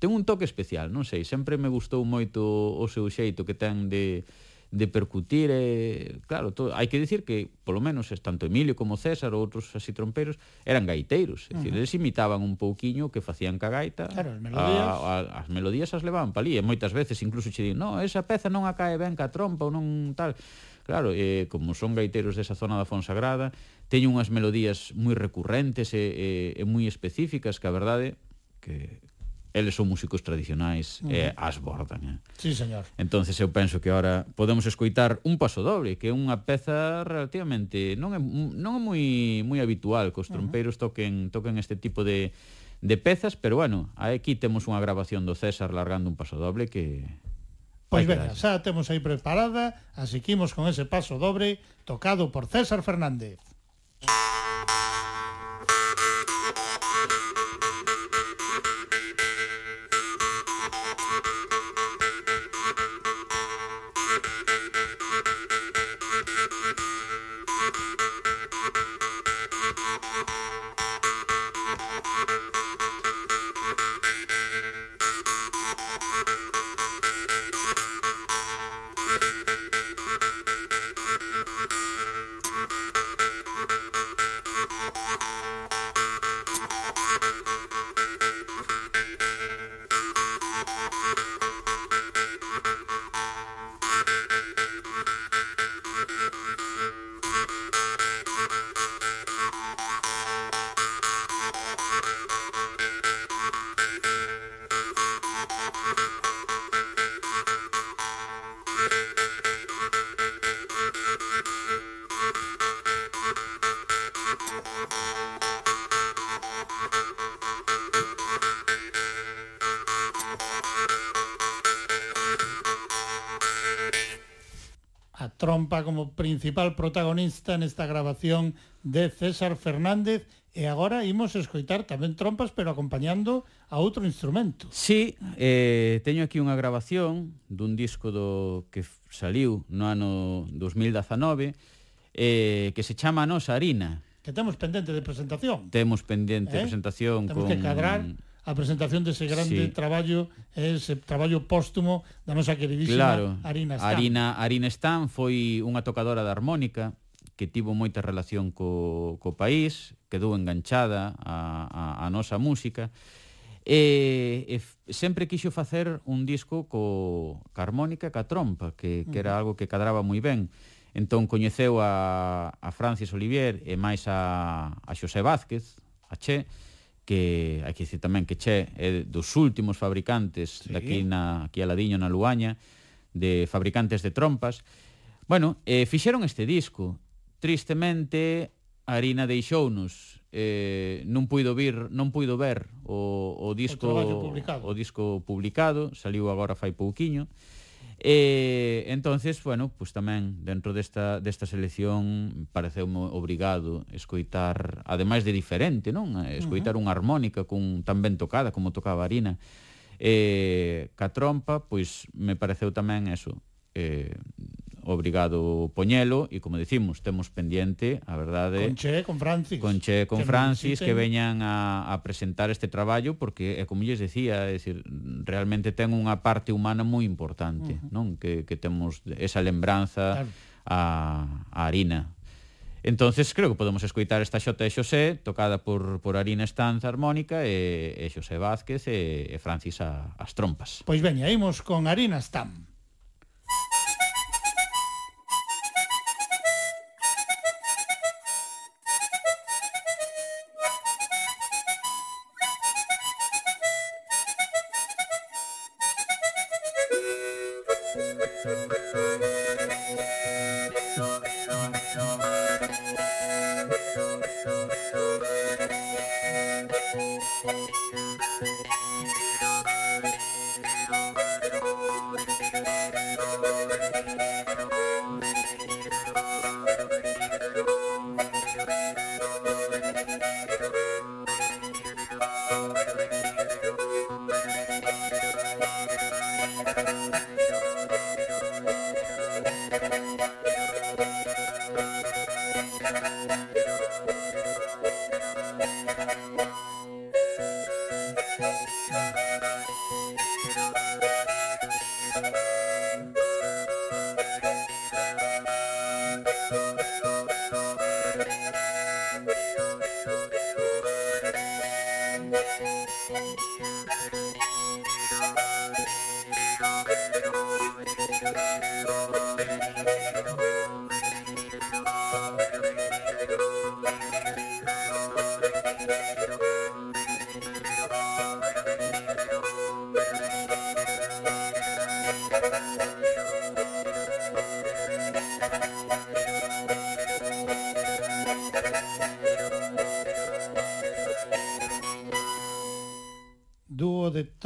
ten un toque especial, non sei, sempre me gustou moito o seu xeito que ten de, de percutir e, claro, todo, hai que dicir que polo menos tanto Emilio como César ou outros así trompeiros eran gaiteiros, é uh -huh. Eles imitaban un pouquiño que facían ca gaita. Claro, as melodías, a, a, as melodías as levaban palí e moitas veces incluso che din, "No, esa peza non acae ben ca trompa ou non tal." Claro, eh, como son gaiteros desa zona da Fonsagrada, teñen unhas melodías moi recurrentes e, e, e moi específicas que a verdade que eles son músicos tradicionais uh -huh. e as bordan. Eh? Sí, señor. Entonces eu penso que ahora podemos escoitar un paso doble, que é unha peza relativamente non é non é moi moi habitual que os trompeiros toquen toquen este tipo de de pezas, pero bueno, aquí temos unha grabación do César largando un paso doble que Pois Hai xa temos aí preparada, así que imos con ese paso dobre tocado por César Fernández. trompa como principal protagonista nesta grabación de César Fernández e agora imos escoitar tamén trompas pero acompañando a outro instrumento. Sí, eh, teño aquí unha grabación dun disco do que saliu no ano 2019 eh, que se chama Nosa Harina. Que temos pendente de presentación. Temos pendente eh? de presentación temos con... que cadrar a presentación dese grande sí. traballo, ese traballo póstumo da nosa queridísima claro, Arina Stan. Arina, Arina Stan foi unha tocadora de armónica que tivo moita relación co, co país, quedou enganchada a, a, a nosa música, e, e sempre quixo facer un disco co, ca harmónica, ca trompa, que, que era algo que cadraba moi ben. Entón coñeceu a, a Francis Olivier e máis a, a Xosé Vázquez, a Che, que hai que dicir tamén que Che é dos últimos fabricantes sí. daqui na aquí a Ladiño na Luaña de fabricantes de trompas. Bueno, eh, fixeron este disco. Tristemente Arina deixounos eh, non puido vir, non puido ver o, o disco o, o disco publicado, saliu agora fai pouquiño. E entonces, bueno, pues tamén dentro desta desta selección pareceume obrigado escoitar, ademais de diferente, non? Escoitar uh -huh. unha armónica cun tan ben tocada como tocaba Arina. Eh, ca trompa, pois me pareceu tamén eso, eh, obrigado poñelo e como decimos, temos pendiente, a verdade, con Che, con Francis, con Che, con que Francis que veñan a, a presentar este traballo porque é como lles decía, é decir, realmente ten unha parte humana moi importante, uh -huh. non? Que que temos esa lembranza claro. a a Arina. Entonces creo que podemos escoitar esta xota de Xosé tocada por, por Arina Estanza Armónica e, e Xosé Vázquez e, e Francis a, as trompas. Pois veña, imos con Arina Estanza.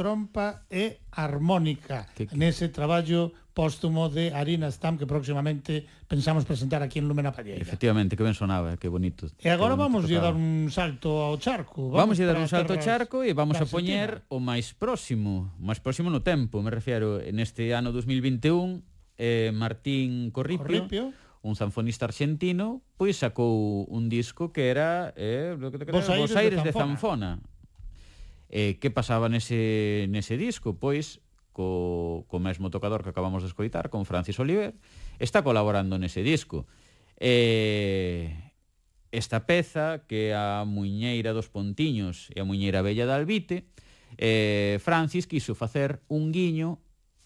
trompa e harmónica que, que... nese traballo póstumo de Arina Stam que próximamente pensamos presentar aquí en Lumena Palleira. Efectivamente, que ben sonaba, que bonito. E agora bonito vamos a dar un salto ao charco. Vamos, vamos a dar un salto ao charco e vamos a poñer o máis próximo, o máis próximo no tempo, me refiero, neste ano 2021, eh, Martín Corripio, Corripio un zanfonista argentino, pois sacou un disco que era eh, que era, Vos Aires, Vos Aires de, Zanfona. de Zanfona. Eh, que pasaba nese, nese disco? Pois co, co mesmo tocador que acabamos de escoitar, con Francis Oliver, está colaborando nese disco. Eh, esta peza que é a Muñeira dos Pontiños e a Muñeira Bella da Albite, eh, Francis quiso facer un guiño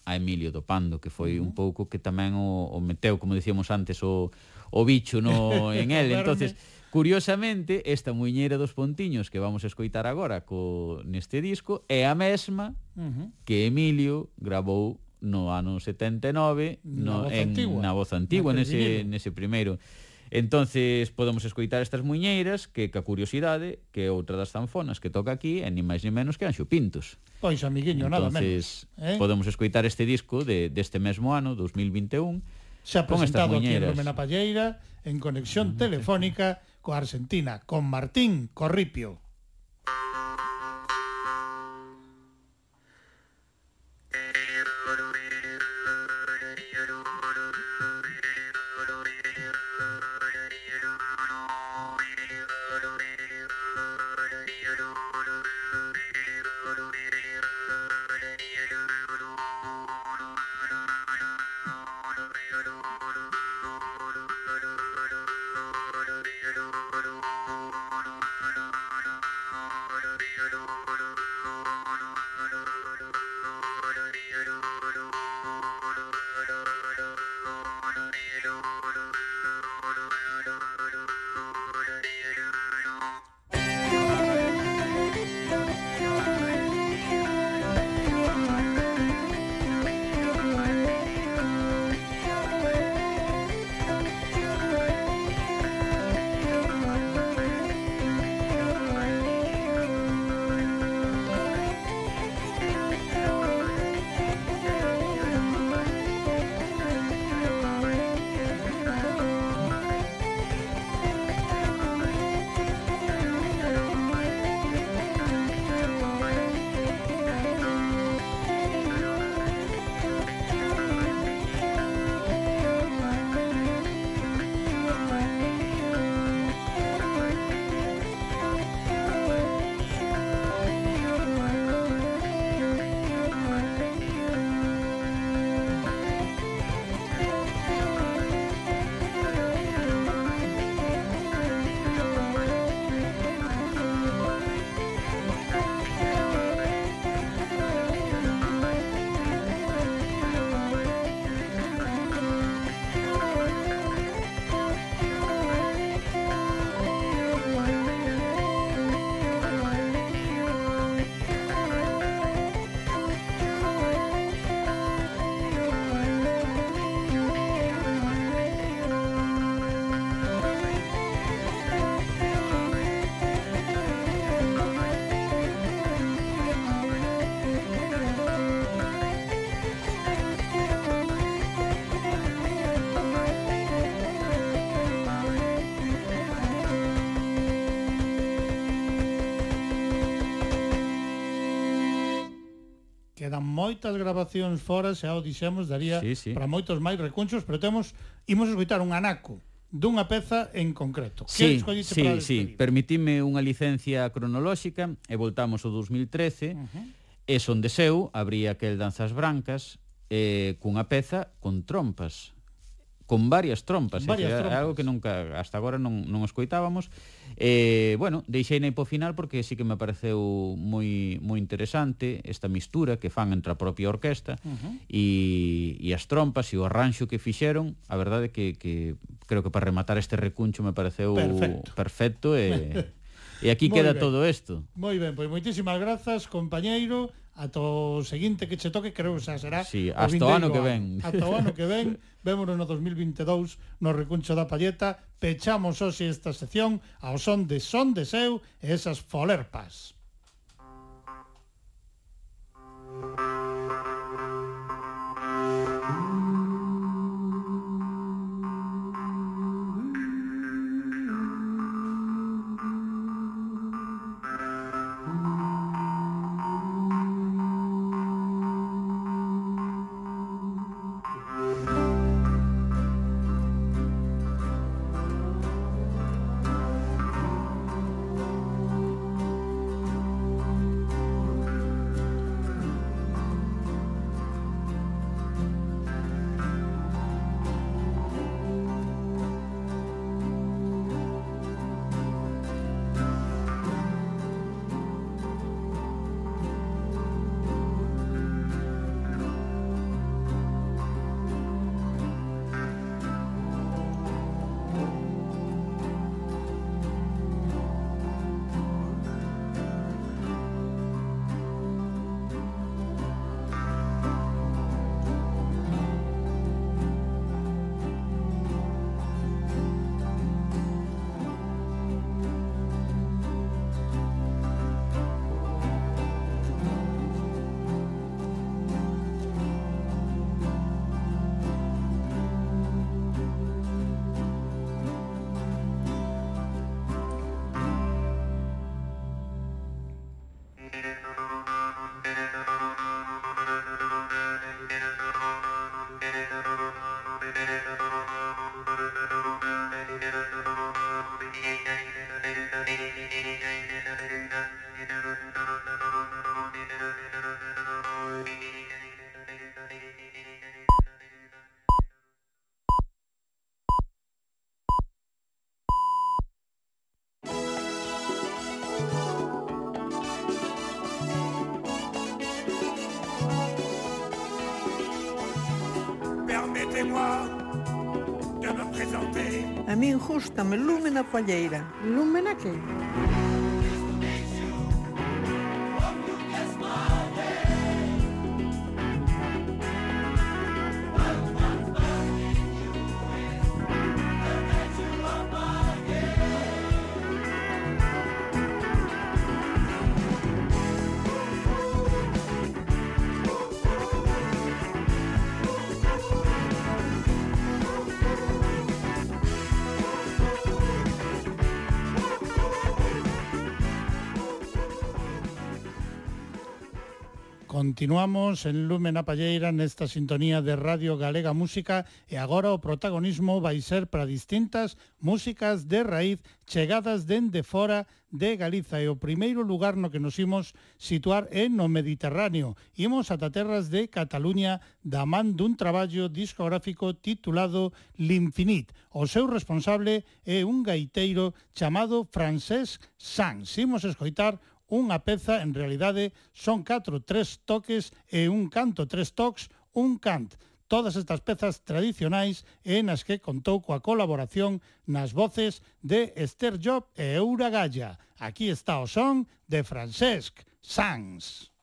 a Emilio do Pando, que foi un pouco que tamén o, o meteu, como dicíamos antes, o, o bicho no, en el. entonces Curiosamente, esta muñeira dos pontiños que vamos a escoitar agora co neste disco é a mesma uh -huh. que Emilio grabou no ano 79 no, voz en, antigua, na voz antigua na nese, nese primeiro Entonces podemos escoitar estas muñeiras que ca curiosidade que é outra das zanfonas que toca aquí é ni máis ni menos que Anxo Pintos. Pois amiguinho, Entonces, nada menos. Eh? podemos escoitar este disco de deste mesmo ano, 2021. Se ha presentado aquí en Romena Palleira en conexión telefónica Argentina, con Martín Corripio. quedan moitas grabacións fora, xa o dixemos, daría sí, sí. para moitos máis recunchos, pero temos imos escoitar un anaco dunha peza en concreto. Sí, que sí, para sí, permitime unha licencia cronolóxica e voltamos ao 2013, uh -huh. e son de seu, abría aquel Danzas Brancas, eh, cunha peza con trompas con varias trompas, eh, varias é, trompas. algo que nunca hasta agora non, non escoitábamos. Eh, bueno, deixei na final porque sí que me pareceu moi moi interesante esta mistura que fan entre a propia orquesta uh -huh. e, e as trompas e o arranxo que fixeron, a verdade que, que creo que para rematar este recuncho me pareceu perfecto, perfecto e, e aquí moi queda ben. todo isto. Moi ben, pois moitísimas grazas, compañeiro, ata o seguinte que che toque, creo que xa será sí, hasta o, ano que ven. Ata o ano que ven. Vémonos no 2022 no Recuncho da Palleta. Pechamos hoxe esta sección ao son de Son de Seu e esas folerpas. Thank you. permettez-moi de me présenter. A min gustame Lúmena Palleira. Lúmena que? Continuamos en Lumen a Palleira nesta sintonía de Radio Galega Música e agora o protagonismo vai ser para distintas músicas de raíz chegadas dende fora de Galiza e o primeiro lugar no que nos imos situar é no Mediterráneo. Imos ata terras de Cataluña da man dun traballo discográfico titulado L'Infinit. O seu responsable é un gaiteiro chamado Francesc Sanz. Imos escoitar Unha peza, en realidade, son 4, 3 toques e un canto, 3 toques, un cant. Todas estas pezas tradicionais e nas que contou coa colaboración nas voces de Esther Job e Eura Galla. Aquí está o son de Francesc Sanz.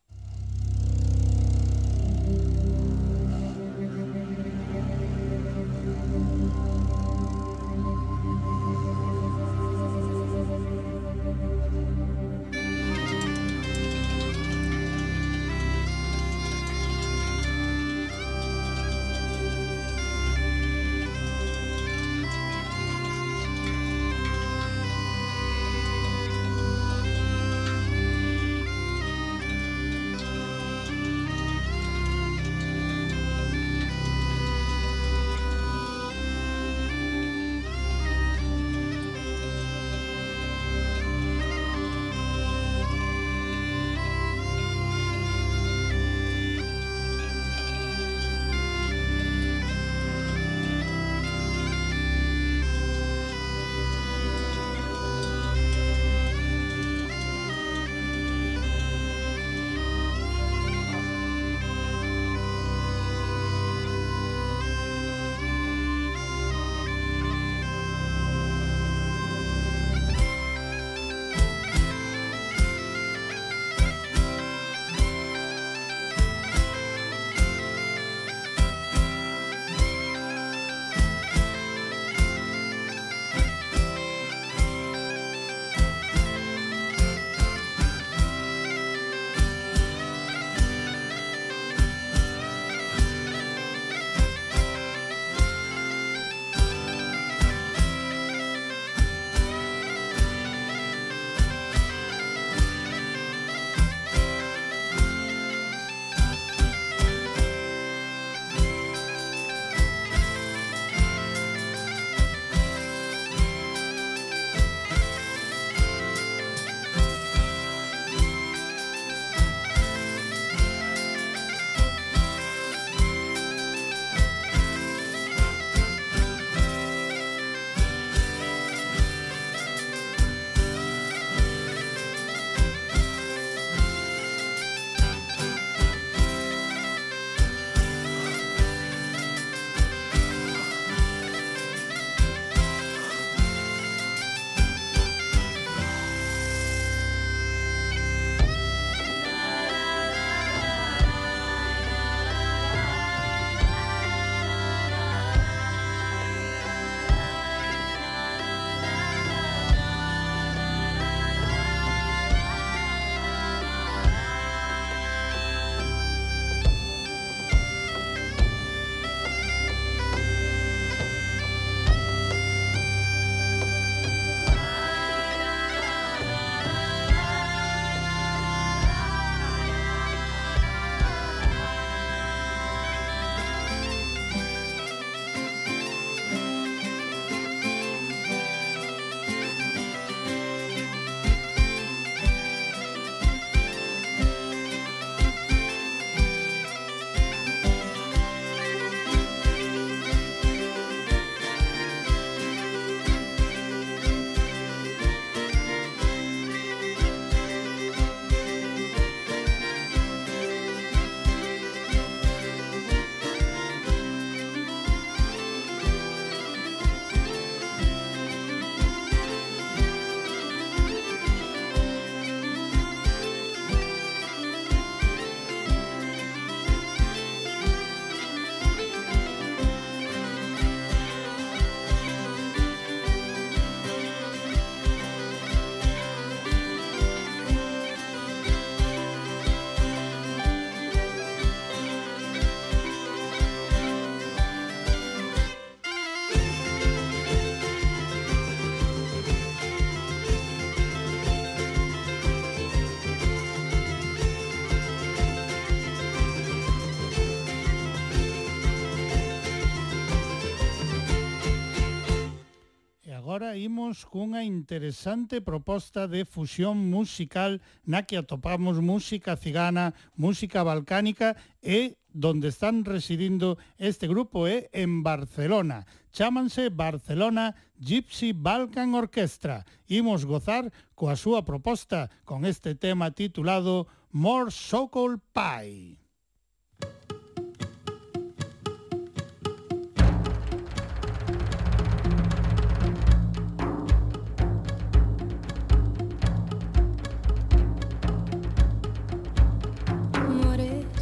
agora imos cunha interesante proposta de fusión musical na que atopamos música cigana, música balcánica e donde están residindo este grupo é en Barcelona. Chámanse Barcelona Gypsy Balkan Orchestra. Imos gozar coa súa proposta con este tema titulado More Sokol Pie.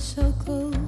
so close.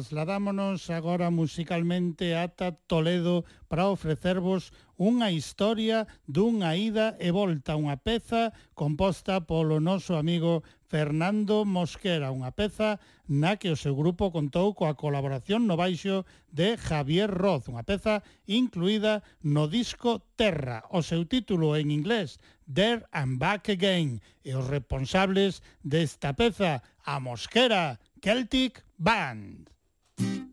trasladámonos agora musicalmente ata Toledo para ofrecervos unha historia dunha ida e volta, unha peza composta polo noso amigo Fernando Mosquera, unha peza na que o seu grupo contou coa colaboración no baixo de Javier Roz, unha peza incluída no disco Terra, o seu título en inglés There and Back Again, e os responsables desta peza, a Mosquera Celtic Band. thank you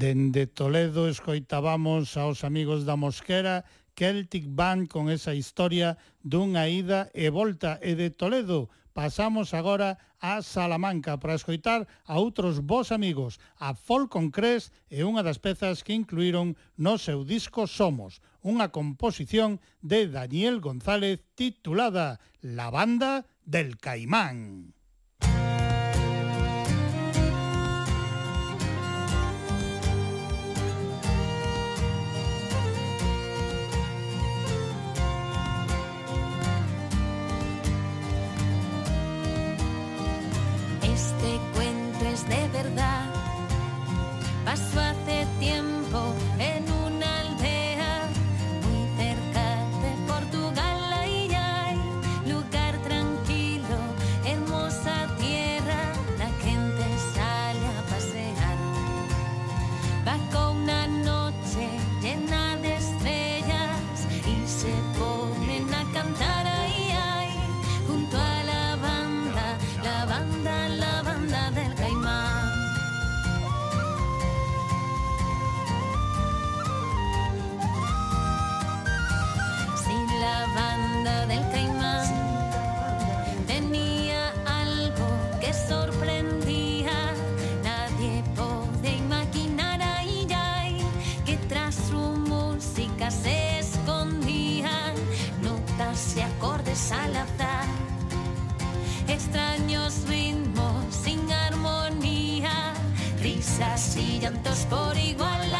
Dende Toledo escoitábamos aos amigos da Mosquera Celtic Band con esa historia dunha ida e volta e de Toledo. Pasamos agora a Salamanca para escoitar a outros vos amigos, a Folk on Cres e unha das pezas que incluíron no seu disco Somos, unha composición de Daniel González titulada La Banda del Caimán. Pasó hace tiempo Extraños ritmos sin armonía, risas y llantos por igual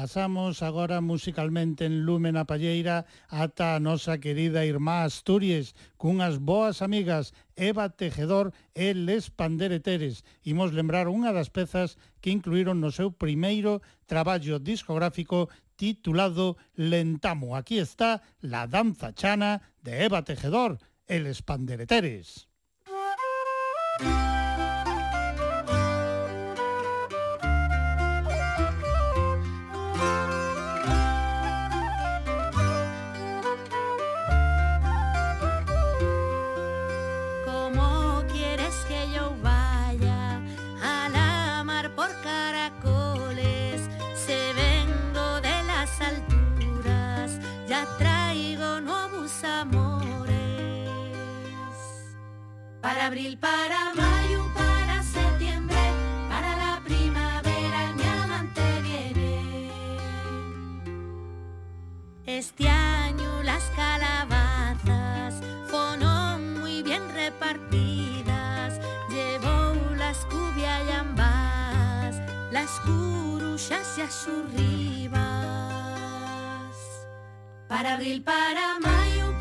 Pasamos agora musicalmente en Lumen a Palleira ata a nosa querida irmá Asturias cunhas boas amigas Eva Tejedor e Les Pandereteres. Imos lembrar unha das pezas que incluíron no seu primeiro traballo discográfico titulado Lentamo. Aquí está La danza chana de Eva Tejedor e Les Pandereteres. Música Para abril, para mayo, para septiembre, para la primavera mi amante viene. Este año las calabazas fueron muy bien repartidas. Llevó las cubia y ambas, las curuchas y asurribas. Para abril, para mayo,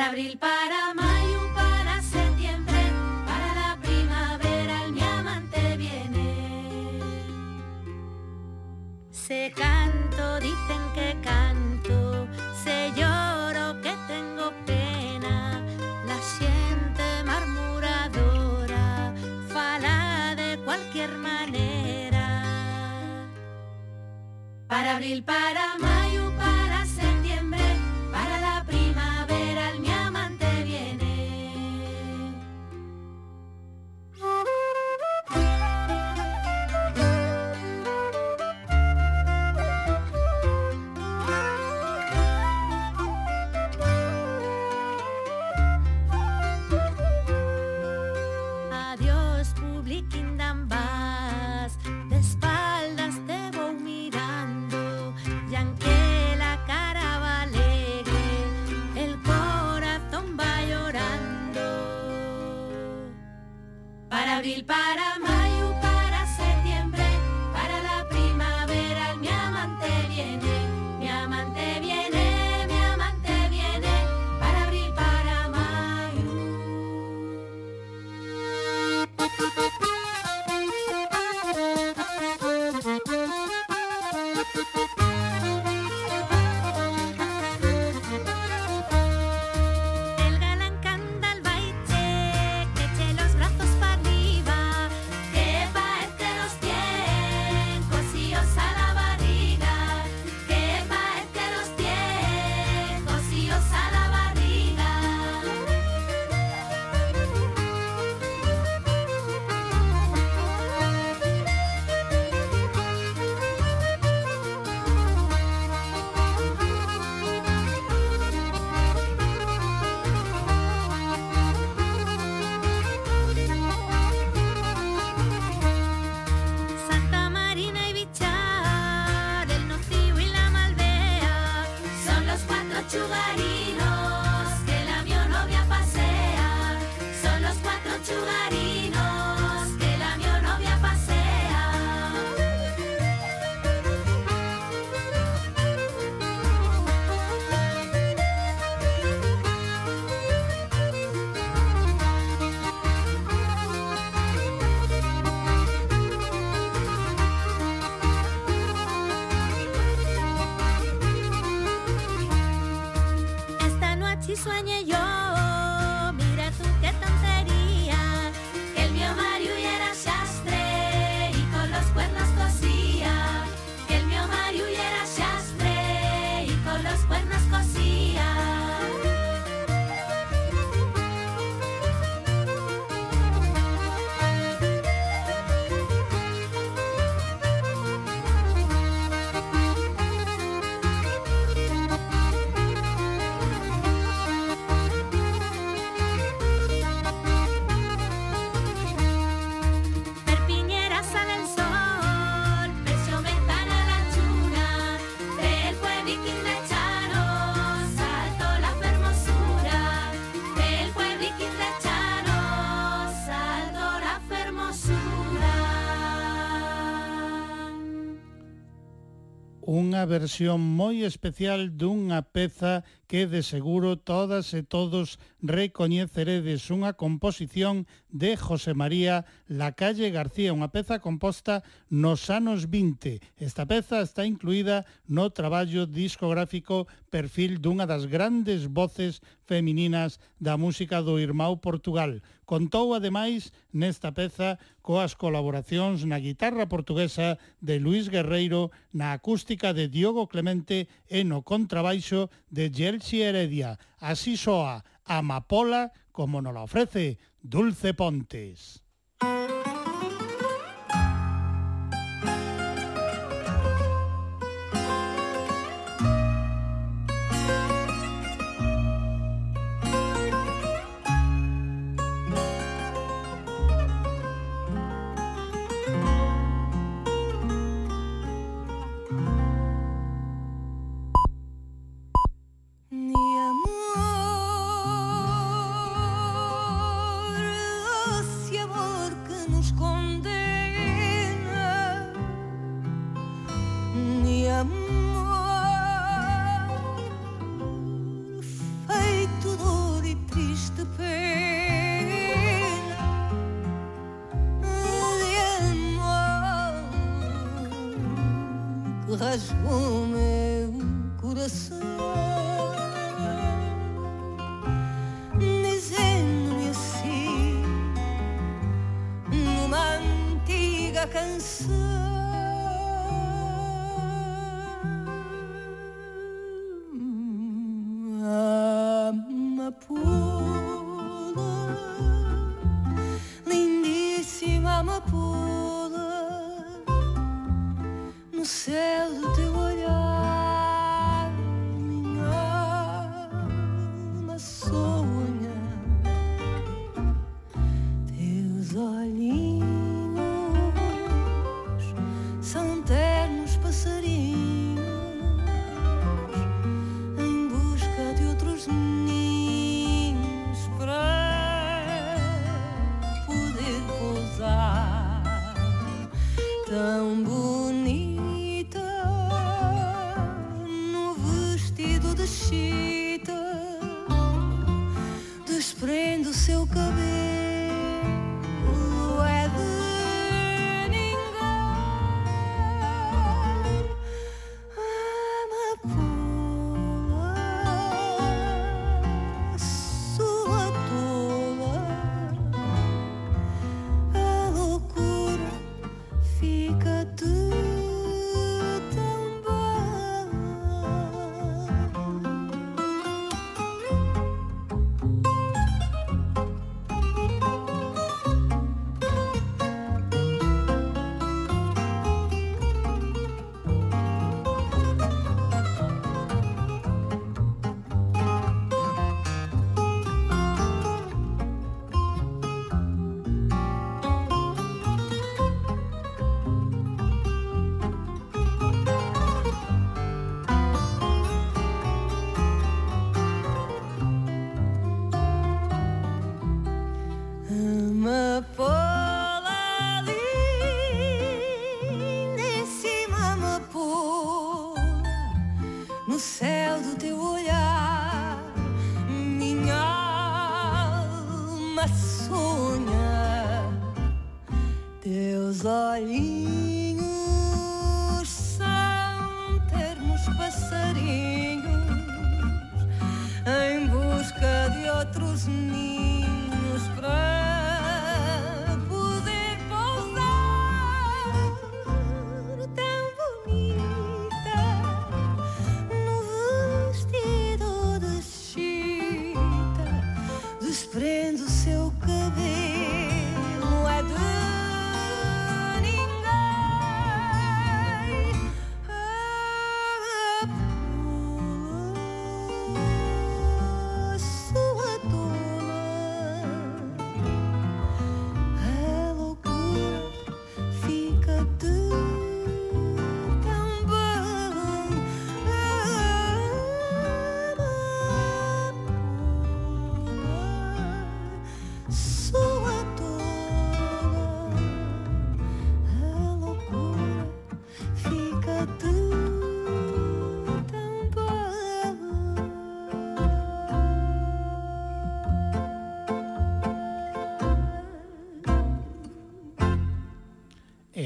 abril, para mayo, para septiembre, para la primavera el mi amante viene. Se canto, dicen que canto, se lloro que tengo pena, la siente murmuradora, fala de cualquier manera. Para abril, para mayo, abril, para mayo, unha versión moi especial dunha peza que de seguro todas e todos recoñeceredes. Unha composición de José María Lacalle García, unha peza composta nos anos 20. Esta peza está incluída no traballo discográfico Perfil dunha das grandes voces femininas da música do Irmão Portugal. Contou, ademais, nesta peza coas colaboracións na guitarra portuguesa de Luis Guerreiro, na acústica de Diogo Clemente e no contrabaixo de Gelsi Heredia. Así soa Amapola como nos la ofrece Dulce Pontes.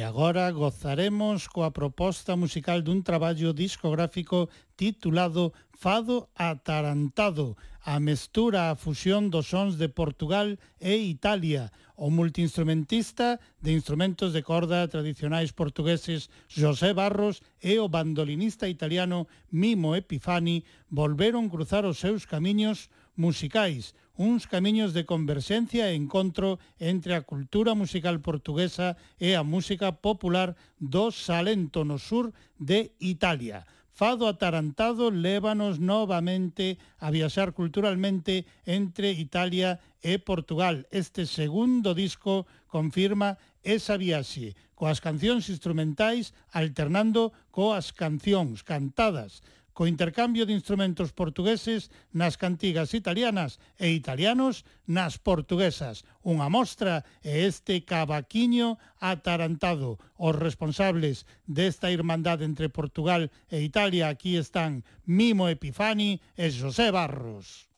agora gozaremos coa proposta musical dun traballo discográfico titulado Fado Atarantado, a mestura a fusión dos sons de Portugal e Italia. O multiinstrumentista de instrumentos de corda tradicionais portugueses José Barros e o bandolinista italiano Mimo Epifani volveron cruzar os seus camiños musicais, uns camiños de converxencia e encontro entre a cultura musical portuguesa e a música popular do Salento no sur de Italia. Fado Atarantado lévanos novamente a viaxar culturalmente entre Italia e Portugal. Este segundo disco confirma esa viaxe, coas cancións instrumentais alternando coas cancións cantadas co intercambio de instrumentos portugueses nas cantigas italianas e italianos nas portuguesas. Unha mostra é este cavaquiño atarantado. Os responsables desta irmandade entre Portugal e Italia aquí están Mimo Epifani e José Barros.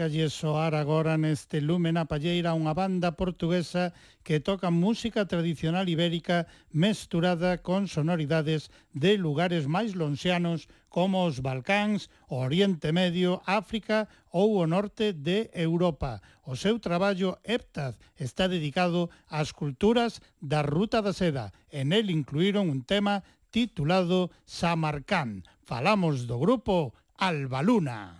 tocalle soar agora neste Lumen a Palleira unha banda portuguesa que toca música tradicional ibérica mesturada con sonoridades de lugares máis lonxianos como os Balcáns, o Oriente Medio, África ou o norte de Europa. O seu traballo Heptaz está dedicado ás culturas da Ruta da Seda. En el incluíron un tema titulado Samarcán. Falamos do grupo Albaluna.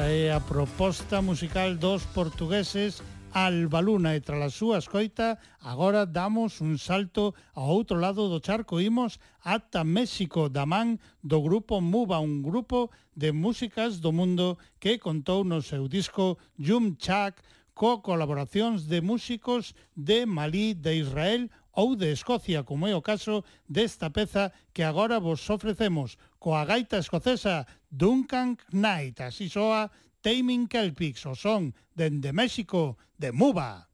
Esta é a proposta musical dos portugueses Albaluna e tras a súa escoita agora damos un salto ao outro lado do charco. Imos ata México da man do grupo Muba, un grupo de músicas do mundo que contou no seu disco Yum Chak co colaboracións de músicos de Malí, de Israel ou de Escocia, como é o caso desta peza que agora vos ofrecemos coa gaita escocesa Duncan Knight. Así soa Taming Kelpix, o son dende México de Muba.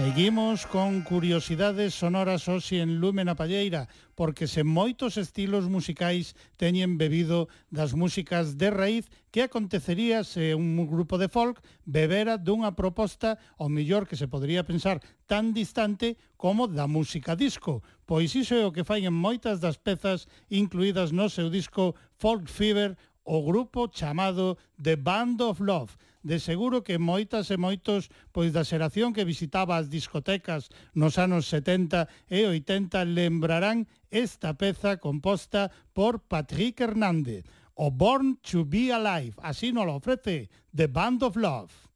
Seguimos con curiosidades sonoras hoxe en Lúmena Palleira, porque se moitos estilos musicais teñen bebido das músicas de raíz que acontecería se un grupo de folk bebera dunha proposta o millor que se podría pensar tan distante como da música disco. Pois iso é o que fai en moitas das pezas incluídas no seu disco Folk Fever, o grupo chamado The Band of Love, de seguro que moitas e moitos pois da xeración que visitaba as discotecas nos anos 70 e 80 lembrarán esta peza composta por Patrick Hernández, o Born to be Alive, así nos lo ofrece The Band of Love.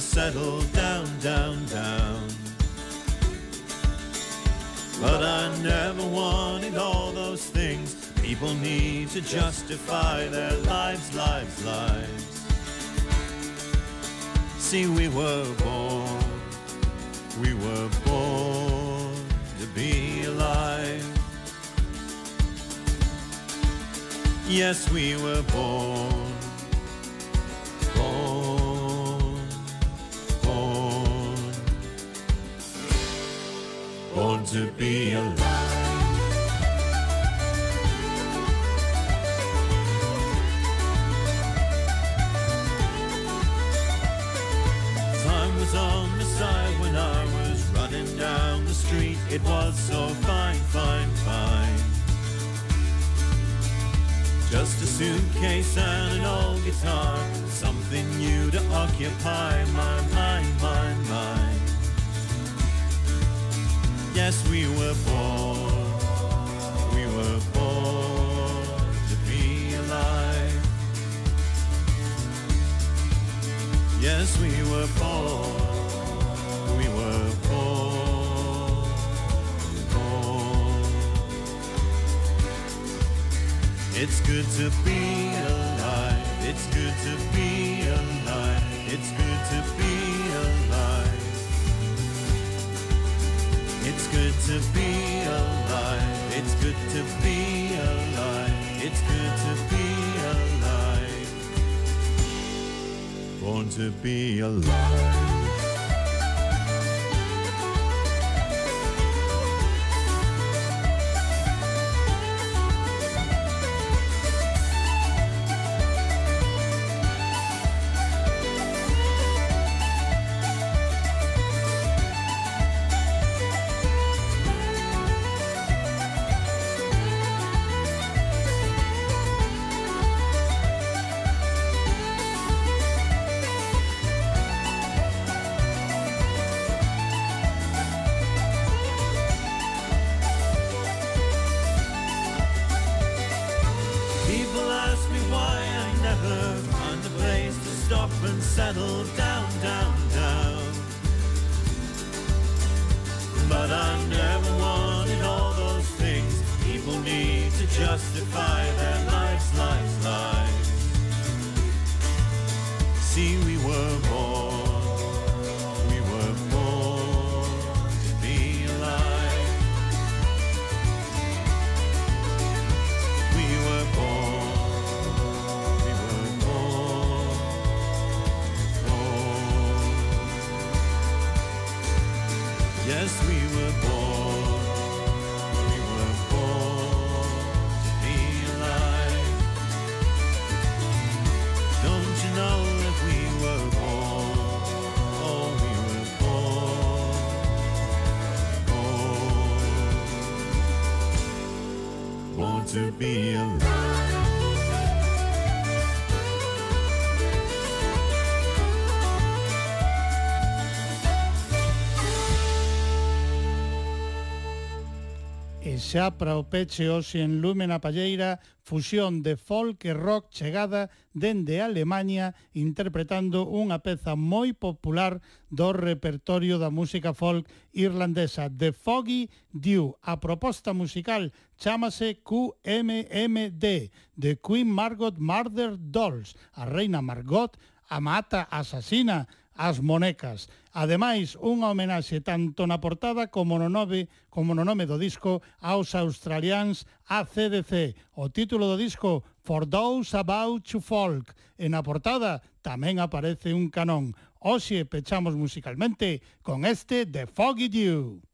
Settle down, down, down. But I never wanted all those things people need to justify their lives, lives, lives. See, we were born, we were born to be alive. Yes, we were born, born to be alive. Time was on the side when I was running down the street. It was so fine, fine, fine. Just a suitcase and an old guitar Something new to occupy my mind, mind, Yes, we were born We were born to be alive Yes, we were born We were born Born It's good to be alive. It's good to be alive. It's good to be to be alive. It's good to be alive. It's good to be alive. Born to be alive. xa para o peche hoxe en Lumen Palleira, fusión de folk e rock chegada dende Alemania interpretando unha peza moi popular do repertorio da música folk irlandesa The Foggy Dew. A proposta musical chámase QMMD de Queen Margot Murder Dolls, a reina Margot, a mata asasina As Monecas. Ademais, unha homenaxe tanto na portada como no nome, como no nome do disco aos australians ACDC. O título do disco For Those About to Folk. En a portada tamén aparece un canón. Oxe, pechamos musicalmente con este The Foggy Dew.